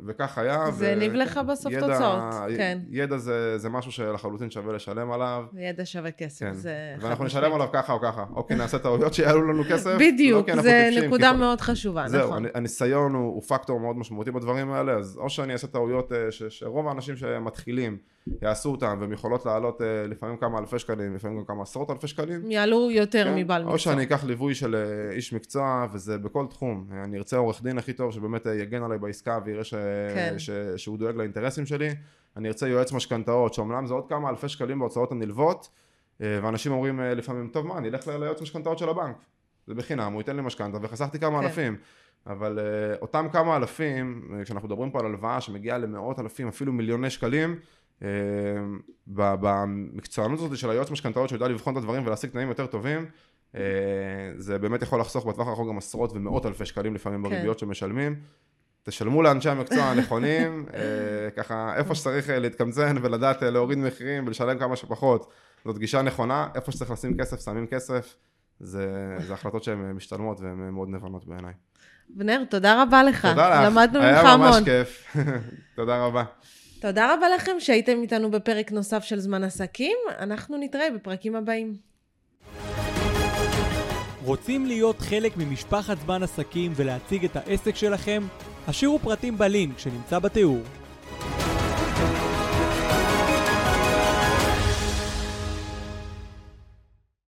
וכך היה. זה הניב לך בסוף תוצאות, כן. ידע זה, זה משהו שלחלוטין שווה לשלם עליו. ידע שווה כסף, כן. זה... ואנחנו. נשלם עליו ככה או ככה. או כי נעשה טעויות שיעלו לנו כסף. לא בדיוק, אנחנו זה טיפשים, נקודה כי- מאוד חשובה, זהו, נכון. הנ- הניסיון הוא, הוא פקטור מאוד משמעותי בדברים האלה, אז או שאני אעשה טעויות אה, ש, שרוב האנשים שמתחילים יעשו אותם, והם יכולות לעלות אה, לפעמים כמה אלפי שקלים, לפעמים גם כמה עשרות אלפי שקלים. יעלו יותר כן, מבעל מקצוע. או שאני אקח ליווי של אה, איש מקצוע, וזה בכל תחום. אני ארצה עורך דין הכי טוב, שבאמת אה, יגן עליי בעסקה ויראה ש... כן. ש... שהוא דואג לאינטרסים שלי. אני ארצה יועץ משכנתאות, שאומנם זה עוד כמה אלפי שקלים בהוצאות הנלוות, ואנשים אומרים לפעמים, טוב מה, אני אלך ליועץ משכנתאות של הבנק. זה בחינם, הוא ייתן לי משכנתה, וחסכתי כמה כן. אלפים. אבל uh, אותם כמה אלפים, כשאנחנו מדברים פה על הלוואה שמגיעה למאות אלפים, אפילו מיליוני שקלים, במקצוענות הזאת של היועץ משכנתאות שיודע לבחון את הדברים ולהשיג תנאים יותר טובים, uh, זה באמת יכול לחסוך בטווח הרחוק גם עשרות ומאות אלפי שקלים לפעמים כן. בריביות שמשלמים. תשלמו לאנשי המקצוע הנכונים, אה, ככה איפה שצריך אה, להתקמצן ולדעת אה, להוריד מחירים ולשלם כמה שפחות, זאת גישה נכונה, איפה שצריך לשים כסף, שמים כסף, זה, זה החלטות שהן אה, משתלמות והן אה, מאוד נבונות בעיניי. אבנר, תודה רבה לך. תודה לך, למדנו ממך היה ממש המון. כיף, תודה רבה. תודה רבה לכם שהייתם איתנו בפרק נוסף של זמן עסקים. אנחנו נתראה בפרקים הבאים. רוצים להיות חלק ממשפחת זמן עסקים ולהציג את העסק שלכם? השאירו פרטים בלינק שנמצא בתיאור.